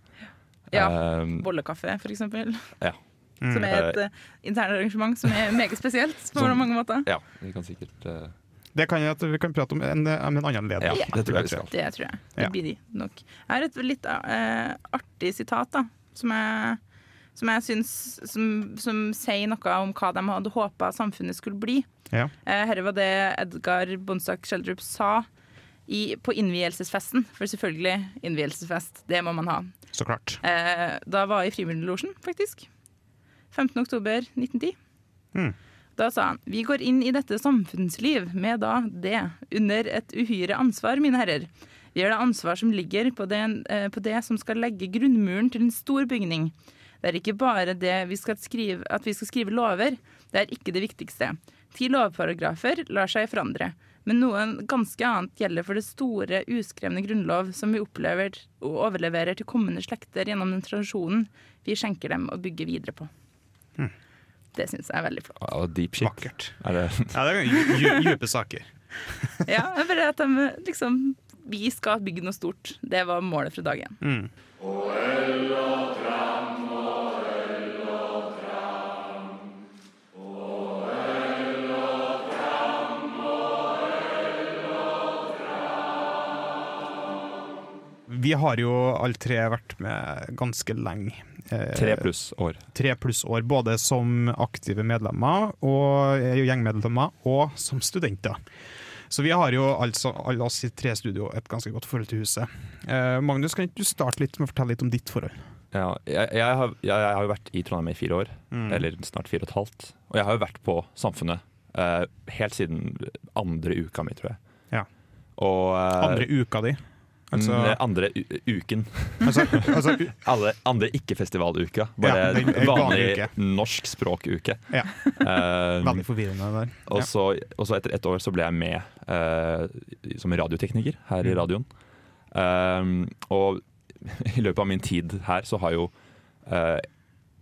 [SPEAKER 2] Ja.
[SPEAKER 3] Um,
[SPEAKER 2] Bollekaffe, for eksempel.
[SPEAKER 3] Ja.
[SPEAKER 2] Som er et uh, internarrangement som er meget spesielt på
[SPEAKER 3] Som-
[SPEAKER 2] mange måter.
[SPEAKER 3] ja, vi kan sikkert Uh,
[SPEAKER 1] Det kan jeg at vi kan prate om en, om en annen leder.
[SPEAKER 3] Ja, det tror jeg vi skal.
[SPEAKER 2] Det tror jeg. Det blir de nok. Jeg har et litt uh, artig sitat da, som jeg, som jeg syns som, som sier noe om hva de hadde håpa samfunnet skulle bli.
[SPEAKER 1] Ja.
[SPEAKER 2] Uh, Herre var det Edgar Bonsak Schjelderup sa i, på innvielsesfesten. For selvfølgelig, innvielsesfest, det må man ha.
[SPEAKER 1] Så klart.
[SPEAKER 2] Eh, da var jeg i Frimurlosjen, faktisk. 15. oktober 1910.
[SPEAKER 1] Mm.
[SPEAKER 2] Da sa han Vi går inn i dette samfunnsliv med da det under et uhyre ansvar, mine herrer. Vi har det ansvar som ligger på det, eh, på det som skal legge grunnmuren til en stor bygning. Det er ikke bare det vi skal skrive, at vi skal skrive lover. Det er ikke det viktigste. Ti lovparagrafer lar seg forandre. Men noe ganske annet gjelder for det store, uskrevne grunnlov som vi opplever og overleverer til kommende slekter gjennom den tradisjonen vi skjenker dem å bygge videre på. Det syns jeg er veldig flott.
[SPEAKER 3] ja, Deep shit.
[SPEAKER 1] Vakkert.
[SPEAKER 3] Er det,
[SPEAKER 1] Ja, det er dype saker.
[SPEAKER 2] Ja, bare at de liksom Vi skal bygge noe stort. Det var målet fra dag én.
[SPEAKER 1] Mm. Vi har jo alle tre vært med ganske lenge. Eh,
[SPEAKER 3] tre pluss år.
[SPEAKER 1] tre pluss år, både som aktive medlemmer og eh, gjengmedlemmer, og som studenter. Så vi har jo altså, alle oss i tre studio et ganske godt forhold til huset. Eh, Magnus, kan ikke du starte litt med å fortelle litt om ditt forhold?
[SPEAKER 3] Ja, jeg, jeg, har, jeg, jeg har jo vært i Trondheim i fire år,
[SPEAKER 1] Mm.
[SPEAKER 3] eller snart fire og et halvt. Og jeg har jo vært på Samfunnet eh, helt siden andre uka mi, tror jeg.
[SPEAKER 1] Ja.
[SPEAKER 3] Og eh,
[SPEAKER 1] Andre uka di? Altså,
[SPEAKER 3] mm, andre u uken.
[SPEAKER 1] altså, altså
[SPEAKER 3] Alle andre ikke-festivaluka. Bare
[SPEAKER 1] Ja, den- en vanlig
[SPEAKER 3] vanlig
[SPEAKER 1] uke.
[SPEAKER 3] norsk språkuke.
[SPEAKER 1] Ja.
[SPEAKER 3] Uh,
[SPEAKER 1] Veldig forvirrende der.
[SPEAKER 3] og, så, og så etter ett år så ble jeg med uh, som radiotekniker her i
[SPEAKER 1] Mm.
[SPEAKER 3] radioen. Uh, og i løpet av min tid her så har jo eh,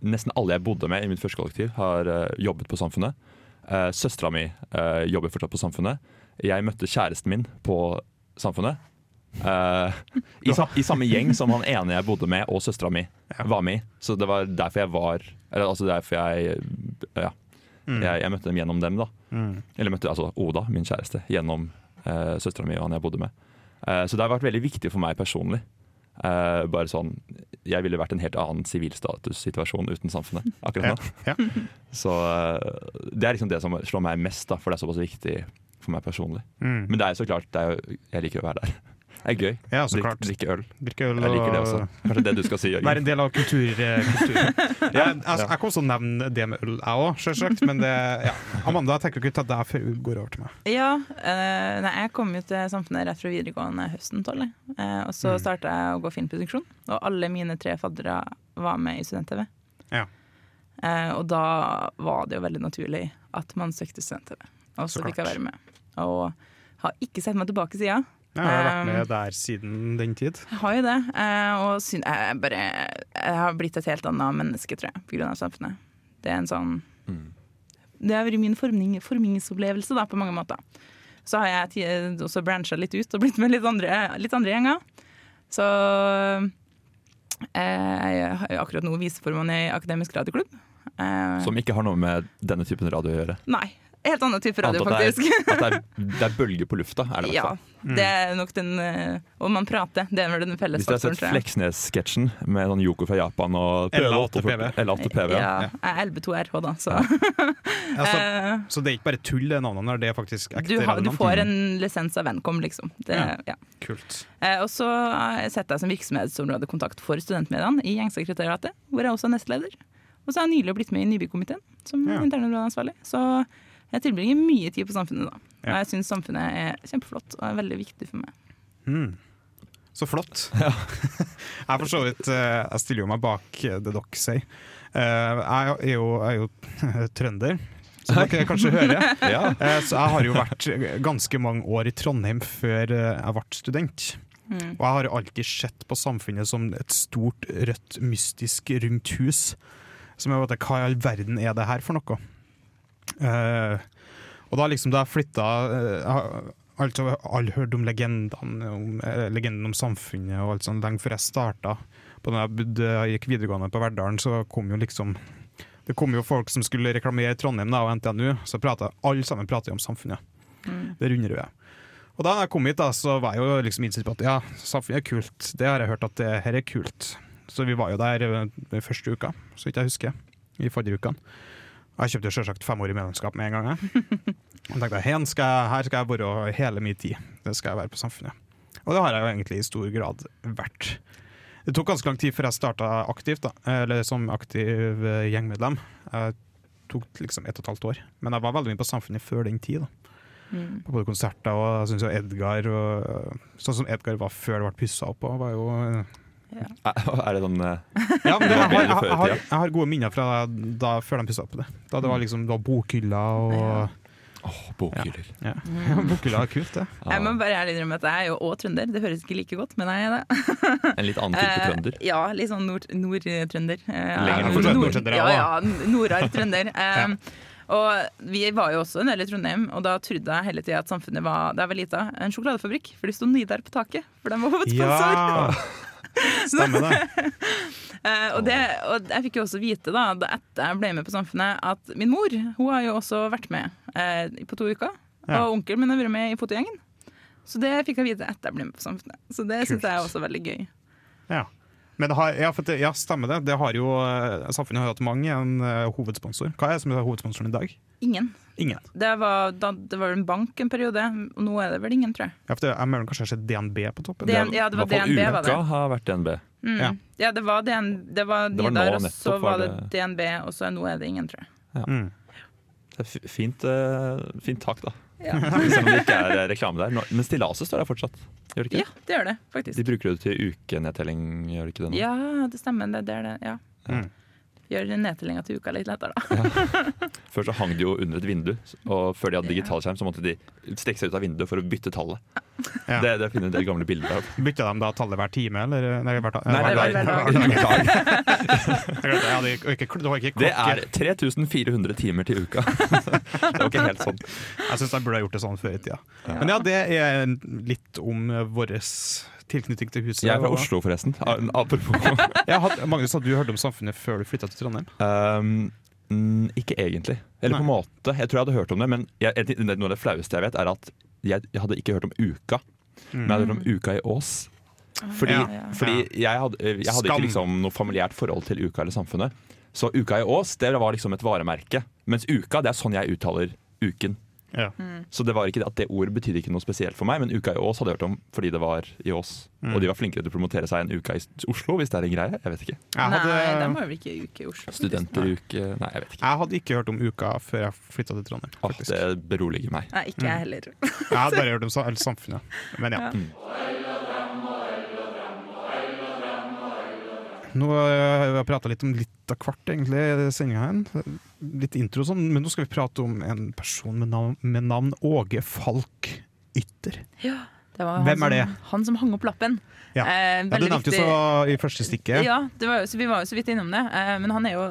[SPEAKER 3] nesten alle jeg bodde med i mitt første kollektiv, har eh, jobbet på Samfunnet. Uh, Søstera mi eh, jobber fortsatt på Samfunnet. Jeg møtte kjæresten min på Samfunnet. Eh, i, I samme gjeng som han ene jeg bodde med, og søstera mi
[SPEAKER 1] Ja.
[SPEAKER 3] var med i. Så det var derfor jeg var Eller altså derfor jeg Ja,
[SPEAKER 1] Mm.
[SPEAKER 3] jeg, jeg møtte dem gjennom dem, da.
[SPEAKER 1] Mm.
[SPEAKER 3] Eller møtte altså Oda, min kjæreste, gjennom uh, søstera mi og han jeg bodde med. Uh, så det har vært veldig viktig for meg personlig. Uh, bare sånn Jeg ville vært en helt annen sivilstatussituasjon uten samfunnet akkurat nå.
[SPEAKER 1] Ja,
[SPEAKER 3] Så uh, det er liksom det som slår meg mest, da, for det er såpass viktig for meg personlig.
[SPEAKER 1] Mm.
[SPEAKER 3] Men det er jo så klart det jo, Jeg liker å være der. Det er gøy.
[SPEAKER 1] Ja, så
[SPEAKER 3] Drik,
[SPEAKER 1] klart.
[SPEAKER 3] drikke øl.
[SPEAKER 1] Drikke øl
[SPEAKER 3] Jeg liker det også. Kanskje det du skal si,
[SPEAKER 1] Være en del av kultur, eh, kulturen.
[SPEAKER 3] Ja,
[SPEAKER 1] jeg, altså, jeg kan også nevne det med øl, jeg òg, selvsagt. Men det, ja. Amanda, jeg tenker ikke ta deg før hun går over til meg.
[SPEAKER 2] Ja, øh, nei, jeg kom jo til Samfunnet rett fra videregående høsten 12. Eh, og så
[SPEAKER 1] Mm.
[SPEAKER 2] starta jeg å gå filmproduksjon, og alle mine tre faddere var med i Student-TV.
[SPEAKER 1] Ja.
[SPEAKER 2] Eh, og da var det jo veldig naturlig at man søkte Student-TV. Og
[SPEAKER 1] Så
[SPEAKER 2] så fikk jeg være med. Og har ikke sett meg tilbake siden.
[SPEAKER 1] Jeg har vært
[SPEAKER 2] Um,
[SPEAKER 1] med der siden den tid.
[SPEAKER 2] Jeg har jo det. eh, og jeg, bare, jeg har blitt et helt annet menneske, tror jeg, av Samfunnet. Det er en sånn
[SPEAKER 3] Mm.
[SPEAKER 2] Det har vært min forming, formingsopplevelse da, på mange måter. Så har jeg også brancha litt ut og blitt med litt andre, litt andre gjenger. Så eh, jeg har akkurat nå viseformann i Akademisk radioklubb. Eh,
[SPEAKER 3] Som ikke har noe med denne typen radio å gjøre.
[SPEAKER 2] nei, helt annen type radio,
[SPEAKER 3] at
[SPEAKER 2] faktisk.
[SPEAKER 3] Det er, at det er, det er bølger på lufta, er det i hvert
[SPEAKER 2] ja,
[SPEAKER 3] fall.
[SPEAKER 1] Mm.
[SPEAKER 2] det er nok den eh, Og man prater. Det er vel den felles
[SPEAKER 3] Hvis dere har sett. Fleksnes-sketsjen med sånn Yoko fra Japan og
[SPEAKER 1] L8 PV.
[SPEAKER 3] L8 PV. ja.
[SPEAKER 2] Ja, jeg er LB2RH, da, så
[SPEAKER 1] ja,
[SPEAKER 2] eh,
[SPEAKER 1] så det er ikke bare tull, det navnet der, det er faktisk ekte
[SPEAKER 2] du, har, du får en lisens av Venkom, liksom. Det,
[SPEAKER 1] Ja.
[SPEAKER 2] ja.
[SPEAKER 1] Kult.
[SPEAKER 2] Eh, og så eh, setter jeg som virksomhetsområdekontakt for studentmediene i Gjengsekretariatet, hvor jeg også er nestleder. Og så har jeg nylig blitt med i Nybykomiteen som
[SPEAKER 1] Ja.
[SPEAKER 2] internområdeansvarlig. Så jeg tilbringer mye tid på Samfunnet da. Og jeg syns Samfunnet er kjempeflott og er veldig viktig for meg.
[SPEAKER 1] Mm. Så flott. jeg for så vidt eh, Jeg stiller jo meg bak det dere sier. Eh, Jeg er jo, jeg er jo trønder, som dere kanskje hører.
[SPEAKER 3] Ja.
[SPEAKER 1] Eh, Så jeg har jo vært ganske mange år i Trondheim før eh, jeg ble student. Og jeg har alltid sett på samfunnet som et stort, rødt, mystisk, rundt hus. Som jeg vet, Hva i all verden er det her for noe? Eh, og da liksom da jeg flytta uh, Altså, alle hørte om legendene om, uh, legenden om samfunnet og alt sånt lenge før jeg starta. På når jeg, bodde, jeg gikk videregående på Verdalen, så kom jo liksom Det kom jo folk som skulle reklamere Trondheim da, og NTNU, så pratet, alle sammen prater om samfunnet. Det runder jeg. Og da jeg kom hit, da, så var jeg jo liksom innstilt på at ja, samfunnet er kult. Det har jeg hørt at det her er kult. Så vi var jo der eh, den første uka, så vidt jeg husker. I forrige ukene. Og jeg kjøpte selvsagt femårig medlemskap med en gang. jeg. Og tenkte her skal jeg, her skal jeg være hele min tid. Det skal jeg være på Samfunnet. Og det har jeg jo egentlig i stor grad vært. Det tok ganske lang tid før jeg starta aktivt, da, eller som aktiv eh, gjengmedlem. Jeg tok liksom ett og et halvt år. Men jeg var veldig mye på Samfunnet før den tid. da.
[SPEAKER 2] Mm.
[SPEAKER 1] På både konserter og jeg synes jo Edgar og, Sånn som Edgar var før det ble pussa opp. Og var jo,
[SPEAKER 3] Er det sånn eh,
[SPEAKER 1] ja, men det,
[SPEAKER 3] var
[SPEAKER 1] jeg,
[SPEAKER 3] bedre
[SPEAKER 1] jeg,
[SPEAKER 3] før i
[SPEAKER 1] jeg, har,
[SPEAKER 3] tida.
[SPEAKER 1] jeg har gode minner fra da, før de pussa opp det. Da det var liksom det var bokhylla og
[SPEAKER 2] Ja.
[SPEAKER 3] Åh, bokhyller.
[SPEAKER 1] ja. Bokhylla er kult, det.
[SPEAKER 2] Jeg må bare ærlig innrømme at jeg er jo òg trønder. Det høres ikke like godt, men jeg er det.
[SPEAKER 3] En litt annen type
[SPEAKER 2] Eh,
[SPEAKER 3] trønder.
[SPEAKER 2] Ja, litt sånn nord- nord-trønder. Eh,
[SPEAKER 1] nord.
[SPEAKER 2] nord- Ja,
[SPEAKER 1] ja.
[SPEAKER 2] ja, nordar trønder. Eh, Og vi var jo også en del i Trondheim, og da trodde jeg hele tida at samfunnet var det er var lite, en sjokoladefabrikk. For det sto Nidar på taket, for de var hovedsponsor.
[SPEAKER 1] Ja! Stemmer det.
[SPEAKER 2] Eh, og, det, og jeg fikk jo også vite da, etter jeg ble med på Samfunnet, at min mor hun har jo også vært med eh, på to uker.
[SPEAKER 1] Ja.
[SPEAKER 2] Og onkelen min har vært med i fotogjengen. Så det fikk jeg vite etter jeg ble med på Samfunnet. Så det syns jeg er også veldig gøy.
[SPEAKER 1] Ja. Men det har, ja, for det, ja, stemmer det. det har jo, eh, samfunnet har jo hatt mange en uh, hovedsponsor. Hva er det som er hovedsponsoren i dag?
[SPEAKER 2] Ingen.
[SPEAKER 1] Ingen.
[SPEAKER 2] Det var, da, det var en bank en periode, nå er det vel ingen, tror jeg.
[SPEAKER 1] Ja, for det, jeg mener kanskje jeg har sett DNB på toppen.
[SPEAKER 2] DN, ja, det var DNB, var det.
[SPEAKER 3] Har vært DNB.
[SPEAKER 2] Mm.
[SPEAKER 1] Ja.
[SPEAKER 2] Ja. det var, DN, det var
[SPEAKER 3] Det var nå
[SPEAKER 2] Nidar, og så var det
[SPEAKER 3] det-
[SPEAKER 2] DNB, og så nå er det ingen, tror jeg.
[SPEAKER 1] Mm.
[SPEAKER 3] Det er fint, eh, fint tak, da.
[SPEAKER 2] Ja,
[SPEAKER 3] Selv om det ikke er reklame der. Men stillaset står der fortsatt. Gjør det ikke?
[SPEAKER 2] ja det gjør det, faktisk.
[SPEAKER 3] De bruker det til ukenedtelling, gjør det ikke det nå?
[SPEAKER 2] Ja, det stemmer. Det, det er det. Ja.
[SPEAKER 1] Mm.
[SPEAKER 2] Gjør nedtellinga til uka litt lettere, da.
[SPEAKER 3] Før så hang de jo under et vindu, og før de hadde digitalskjerm, så måtte de strekke seg ut av vinduet for å bytte tallet.
[SPEAKER 1] Ja.
[SPEAKER 3] Det, det finner en del gamle bilder av.
[SPEAKER 1] Bytta de da tallet hver time, eller? Nei, hver,
[SPEAKER 3] Nei,
[SPEAKER 1] hver
[SPEAKER 3] hver-
[SPEAKER 1] dag.
[SPEAKER 2] hver
[SPEAKER 3] dag.
[SPEAKER 1] Ja, det, er ikke, det
[SPEAKER 3] Det er 3400 timer til uka. Det var ikke helt sånn.
[SPEAKER 1] Jeg syns jeg burde ha gjort det sånn før i tida. Men ja, det er litt om vår tilknytning til huset.
[SPEAKER 3] Jeg er fra
[SPEAKER 1] og-
[SPEAKER 3] Oslo, forresten. Apropos.
[SPEAKER 1] Hadde, Magnus, hadde du hørt om samfunnet før du flytta til Trondheim?
[SPEAKER 3] Um, ikke egentlig. Eller på en måte. Jeg tror jeg hadde hørt om det, men jeg, noe av det flaueste jeg vet, er at jeg, jeg hadde ikke hørt om Uka. Men jeg hadde hørt om Uka i Ås. Fordi,
[SPEAKER 1] Ja.
[SPEAKER 3] fordi jeg hadde, jeg hadde ikke liksom noe familiært forhold til Uka eller Samfunnet. Så Uka i Ås det var liksom et varemerke. Mens Uka det er sånn jeg uttaler uken.
[SPEAKER 1] Ja.
[SPEAKER 3] Så det var ikke det at det ordet betydde ikke noe spesielt for meg, men Uka i Ås hadde jeg hørt om fordi det var i Ås. Og de var flinkere til å promotere seg enn Uka i Oslo, hvis det er en greie. Jeg vet ikke.
[SPEAKER 1] Jeg
[SPEAKER 2] Nei, de
[SPEAKER 1] hadde,
[SPEAKER 2] har vel ikke uke i Oslo.
[SPEAKER 3] Studenteruke Nei, jeg vet ikke.
[SPEAKER 1] jeg hadde ikke hørt om Uka før jeg flytta til Trondheim. Ah,
[SPEAKER 3] det beroliger meg.
[SPEAKER 2] Nei, ikke jeg heller.
[SPEAKER 1] Jeg hadde bare hørt om sa- samfunnet. Men ja.
[SPEAKER 2] Ja.
[SPEAKER 1] Nå eh, har vi prata litt om litt av hvert, egentlig, i sendinga her. Litt intro sånn, men nå skal vi prate om en person med navn, med navn Åge Falk Ytter.
[SPEAKER 2] Ja, det var
[SPEAKER 1] Hvem er det?
[SPEAKER 2] Som, han som hang opp lappen.
[SPEAKER 1] Ja.
[SPEAKER 2] Eh,
[SPEAKER 1] Ja, du nevnte jo så i første stikket.
[SPEAKER 2] Ja, det var så vi var jo så vidt innom det. Eh, men han er jo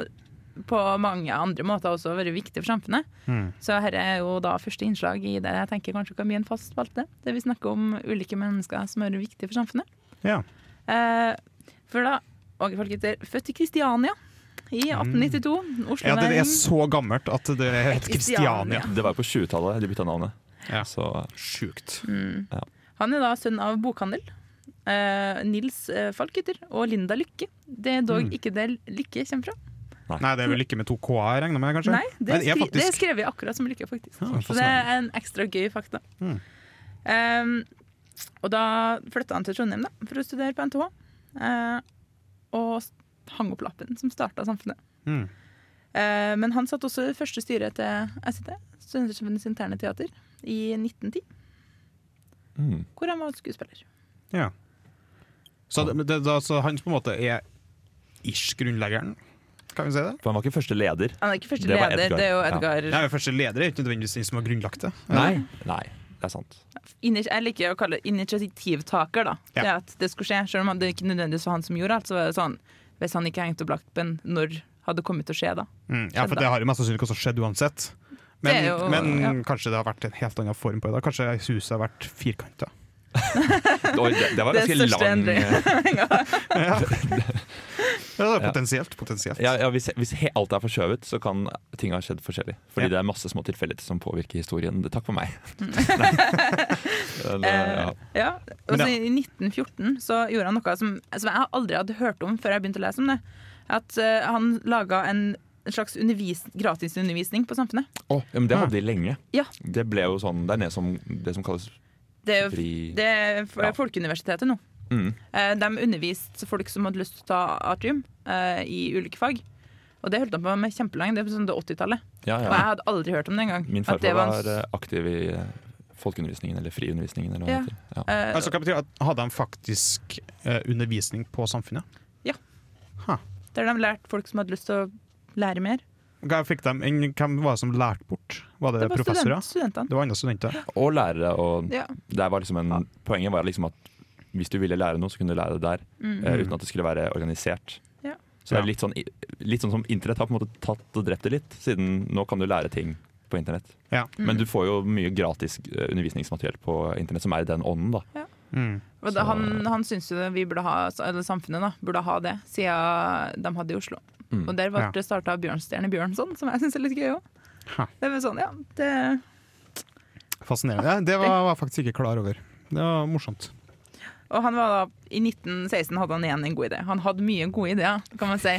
[SPEAKER 2] på mange andre måter også vært viktig for samfunnet.
[SPEAKER 1] Mm.
[SPEAKER 2] Så her er jo da første innslag i det jeg tenker kanskje kan bli en fast spalte. Der vi snakker om ulike mennesker som er viktige for samfunnet.
[SPEAKER 1] Ja.
[SPEAKER 2] Eh, for da Åge Falketer, født i Kristiania i 1892. Oslo
[SPEAKER 1] Mm. ja, det er så gammelt at det heter Kristiania.
[SPEAKER 2] Kristiania.
[SPEAKER 3] Det var jo på 20-tallet de bytta navnet.
[SPEAKER 1] Ja.
[SPEAKER 3] Så
[SPEAKER 1] Sjukt.
[SPEAKER 2] Mm.
[SPEAKER 3] Ja.
[SPEAKER 2] Han er da sønn av bokhandel. Uh, Nils uh, Falketer og Linda Lykke. Det er dog
[SPEAKER 1] Mm.
[SPEAKER 2] ikke det Lykke kommer fra.
[SPEAKER 1] Nei, det er vel Lykke med to k-er, regner med? kanskje?
[SPEAKER 2] Nei, det skri det er
[SPEAKER 1] faktisk
[SPEAKER 2] skrevet akkurat som Lykke, faktisk.
[SPEAKER 1] Ja,
[SPEAKER 2] Så det er en ekstra gøy fakta.
[SPEAKER 1] Mm.
[SPEAKER 2] Um, og da flytta han til Trondheim da, for å studere på NTH. eh, og hang opp lappen som starta samfunnet.
[SPEAKER 1] Mm.
[SPEAKER 2] Eh, men han satt også i første styret til SIT, Studentersamfunnets interne teater, i 1910,
[SPEAKER 3] mm.
[SPEAKER 2] hvor han var skuespiller.
[SPEAKER 1] Ja. Så, det, det, da, så han på en måte er ish grunnleggeren, kan vi si det?
[SPEAKER 3] For han var ikke første leder.
[SPEAKER 2] Han er ikke første
[SPEAKER 3] Det var
[SPEAKER 2] leder,
[SPEAKER 3] Edgar.
[SPEAKER 2] det er jo
[SPEAKER 3] Ja.
[SPEAKER 1] Nei, men Første leder er ikke nødvendigvis den som har grunnlagt det.
[SPEAKER 3] Nei. Nei. Det er sant.
[SPEAKER 2] Jeg liker å kalle det initiativtaker, da.
[SPEAKER 1] Ja.
[SPEAKER 2] Det at det skulle skje. Selv om det ikke nødvendigvis var han som gjorde alt, så var det sånn Hvis han ikke hengte opp lappen, når hadde kommet til å skje da?
[SPEAKER 1] Mm, ja, for det har jo mest sannsynlig også skjedd uansett. Men,
[SPEAKER 2] Det jo-
[SPEAKER 1] men
[SPEAKER 2] ja.
[SPEAKER 1] kanskje det har vært en helt annen form på det. Kanskje huset har vært firkanta.
[SPEAKER 3] Det, det var
[SPEAKER 2] Det
[SPEAKER 3] ganske lang
[SPEAKER 2] endring.
[SPEAKER 1] største ja,
[SPEAKER 3] Ja.
[SPEAKER 1] potensielt. potensielt.
[SPEAKER 3] ja, ja, Hvis, hvis he, alt er forskjøvet, så kan ting ha skjedd forskjellig. Fordi
[SPEAKER 1] Ja.
[SPEAKER 3] det er masse små tilfeldigheter som påvirker historien. Takk for meg. Men,
[SPEAKER 2] Eh,
[SPEAKER 3] ja.
[SPEAKER 2] ja. Og
[SPEAKER 1] ja.
[SPEAKER 2] I 1914 så gjorde han noe som, som jeg aldri hadde hørt om før jeg begynte å lese om det. At uh, Han laga en slags undervis, gratisundervisning på Samfunnet.
[SPEAKER 3] Å, ja, men det hadde de lenge.
[SPEAKER 2] Ja.
[SPEAKER 3] Det ble jo sånn, det er ned som, det som kalles
[SPEAKER 2] Det er
[SPEAKER 3] fri
[SPEAKER 2] det er
[SPEAKER 3] Ja.
[SPEAKER 2] Folkeuniversitetet nå.
[SPEAKER 3] Mm.
[SPEAKER 2] Eh, De underviste folk som hadde lyst til å ta artium eh, i ulike fag. Og det holdt han på med kjempelenge. Det var sånn det 80-tallet.
[SPEAKER 3] Ja,
[SPEAKER 2] Og jeg hadde aldri hørt om det engang.
[SPEAKER 3] Min farfar
[SPEAKER 2] var
[SPEAKER 3] var eh, aktiv i folkeundervisningen, eller friundervisningen, eller hva
[SPEAKER 2] Ja.
[SPEAKER 3] det heter. Ja.
[SPEAKER 1] Altså, hva betyr at Hadde de faktisk undervisning på Samfunnet?
[SPEAKER 2] Der de lærte folk som hadde lyst til å lære mer.
[SPEAKER 1] Hva fikk de, hvem var det som lærte bort? Var det,
[SPEAKER 2] Det var
[SPEAKER 1] professorer?
[SPEAKER 2] student, studentene.
[SPEAKER 1] Det var andre studenter?
[SPEAKER 3] Og lærere. Og
[SPEAKER 2] Ja.
[SPEAKER 3] det var liksom en, Poenget var liksom at hvis du ville lære noe, så kunne du lære det der.
[SPEAKER 2] Mm.
[SPEAKER 3] Uh, uten at det skulle være organisert.
[SPEAKER 2] Ja.
[SPEAKER 3] Så det er litt sånn, litt sånn som internett har på en måte tatt og drept det litt. Siden nå kan du lære ting på internett.
[SPEAKER 1] Ja.
[SPEAKER 3] Men du får jo mye gratis eh, undervisningsmateriell på internett som er i den ånden. da.
[SPEAKER 1] Mm.
[SPEAKER 2] Da,
[SPEAKER 3] Så-
[SPEAKER 2] han, han syns jo vi burde ha, eller samfunnet da, burde ha det, siden de hadde i Oslo.
[SPEAKER 3] Mm.
[SPEAKER 2] Og der ble
[SPEAKER 1] Ja.
[SPEAKER 2] det starta Bjørnstjerne Bjørnson, som jeg syns er litt gøy òg. Det var sånn, ja, det,
[SPEAKER 1] Fascinerende. Ja, det var var jeg faktisk ikke klar over. Det var morsomt.
[SPEAKER 2] Og han var da, I 1916 hadde han igjen en god idé. Han hadde mye gode ideer, kan man si.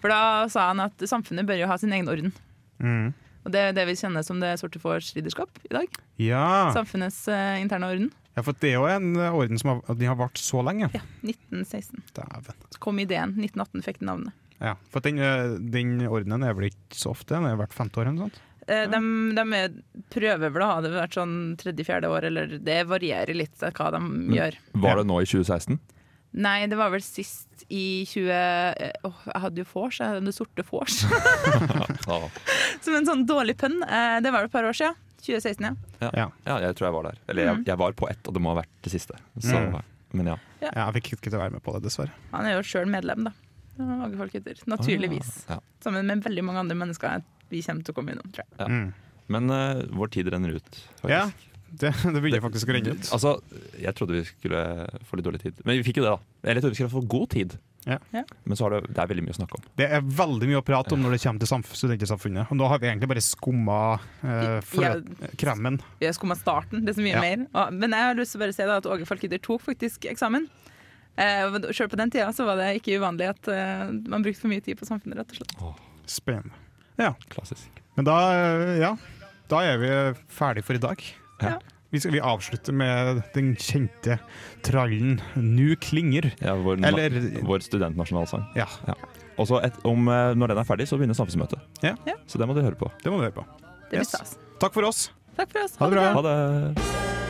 [SPEAKER 2] For da sa han at samfunnet bør jo ha sin egen orden.
[SPEAKER 1] Mm.
[SPEAKER 2] Og det er det vi kjenner som det sorte fårs ridderskap i dag.
[SPEAKER 1] Ja.
[SPEAKER 2] Samfunnets eh, interne orden.
[SPEAKER 1] ja, for det er jo en eh, orden som har, de har vart så lenge.
[SPEAKER 2] Ja, 1916.
[SPEAKER 1] Dæven.
[SPEAKER 2] Så kom ideen. 1918 fikk den navnet.
[SPEAKER 1] Ja, for den, eh, den ordenen er vel ikke så ofte? Den er hvert femte år eller noe sånt?
[SPEAKER 2] Eh, De, de er, prøver vel å ha det hvert sånn tredje-fjerde år, eller det varierer litt eh, hva de gjør.
[SPEAKER 3] Var det nå i 2016?
[SPEAKER 2] Nei, det var vel sist i 20... Åh, oh, jeg hadde jo vors, jeg hadde det sorte vors. Som en sånn dårlig pønn. Eh, Det var vel et par år siden. 2016, ja.
[SPEAKER 1] Ja.
[SPEAKER 3] ja, jeg tror jeg var der. Eller jeg,
[SPEAKER 2] Mm.
[SPEAKER 3] jeg var på ett, og det må ha vært det siste. Så,
[SPEAKER 1] Mm.
[SPEAKER 3] Men ja.
[SPEAKER 1] ja. Jeg fikk ikke til å være med på det, dessverre.
[SPEAKER 2] Han er jo sjøl medlem, da. Naturligvis.
[SPEAKER 3] Ja.
[SPEAKER 2] Sammen med veldig mange andre mennesker vi kommer til å komme innom, tror jeg.
[SPEAKER 3] Ja.
[SPEAKER 1] Mm.
[SPEAKER 3] Men uh, vår tid renner ut. faktisk.
[SPEAKER 1] Ja, det, det begynner faktisk å renne ut.
[SPEAKER 3] Altså, jeg trodde vi skulle få litt dårlig tid, men vi fikk jo det, da. Eller jeg trodde vi skulle få god tid.
[SPEAKER 1] Ja.
[SPEAKER 2] Ja.
[SPEAKER 3] Men så har det, det er veldig mye å snakke om.
[SPEAKER 1] Det er veldig mye å prate om når det kommer til samf- studentsamfunnet. Og nå har vi egentlig bare skumma eh, kremen.
[SPEAKER 2] Vi har skumma starten, det er så mye
[SPEAKER 1] Ja.
[SPEAKER 2] mer. Og, men jeg har lyst til å bare si da, at Åge Falkyder tok faktisk eksamen. Eh, Sjøl på den tida så var det ikke uvanlig at eh, man brukte for mye tid på samfunnet, rett og slett.
[SPEAKER 1] Spennende.
[SPEAKER 3] Klassisk.
[SPEAKER 1] Men da, ja, da er vi ferdig for i dag.
[SPEAKER 3] Ja.
[SPEAKER 1] Vi, skal, vi avslutter med den kjente trallen Nu klinger.
[SPEAKER 3] Ja, vår,
[SPEAKER 1] Eller
[SPEAKER 3] vår studentnasjonalsang.
[SPEAKER 1] Ja,
[SPEAKER 3] Og så eh, når den er ferdig, så begynner samfunnsmøtet.
[SPEAKER 1] Ja.
[SPEAKER 2] Ja.
[SPEAKER 3] Så det må du høre på.
[SPEAKER 1] det må du høre på.
[SPEAKER 2] Det blir
[SPEAKER 1] Yes.
[SPEAKER 2] stas.
[SPEAKER 1] Takk for oss.
[SPEAKER 2] Takk for oss.
[SPEAKER 1] Ha det bra.
[SPEAKER 3] Ha det!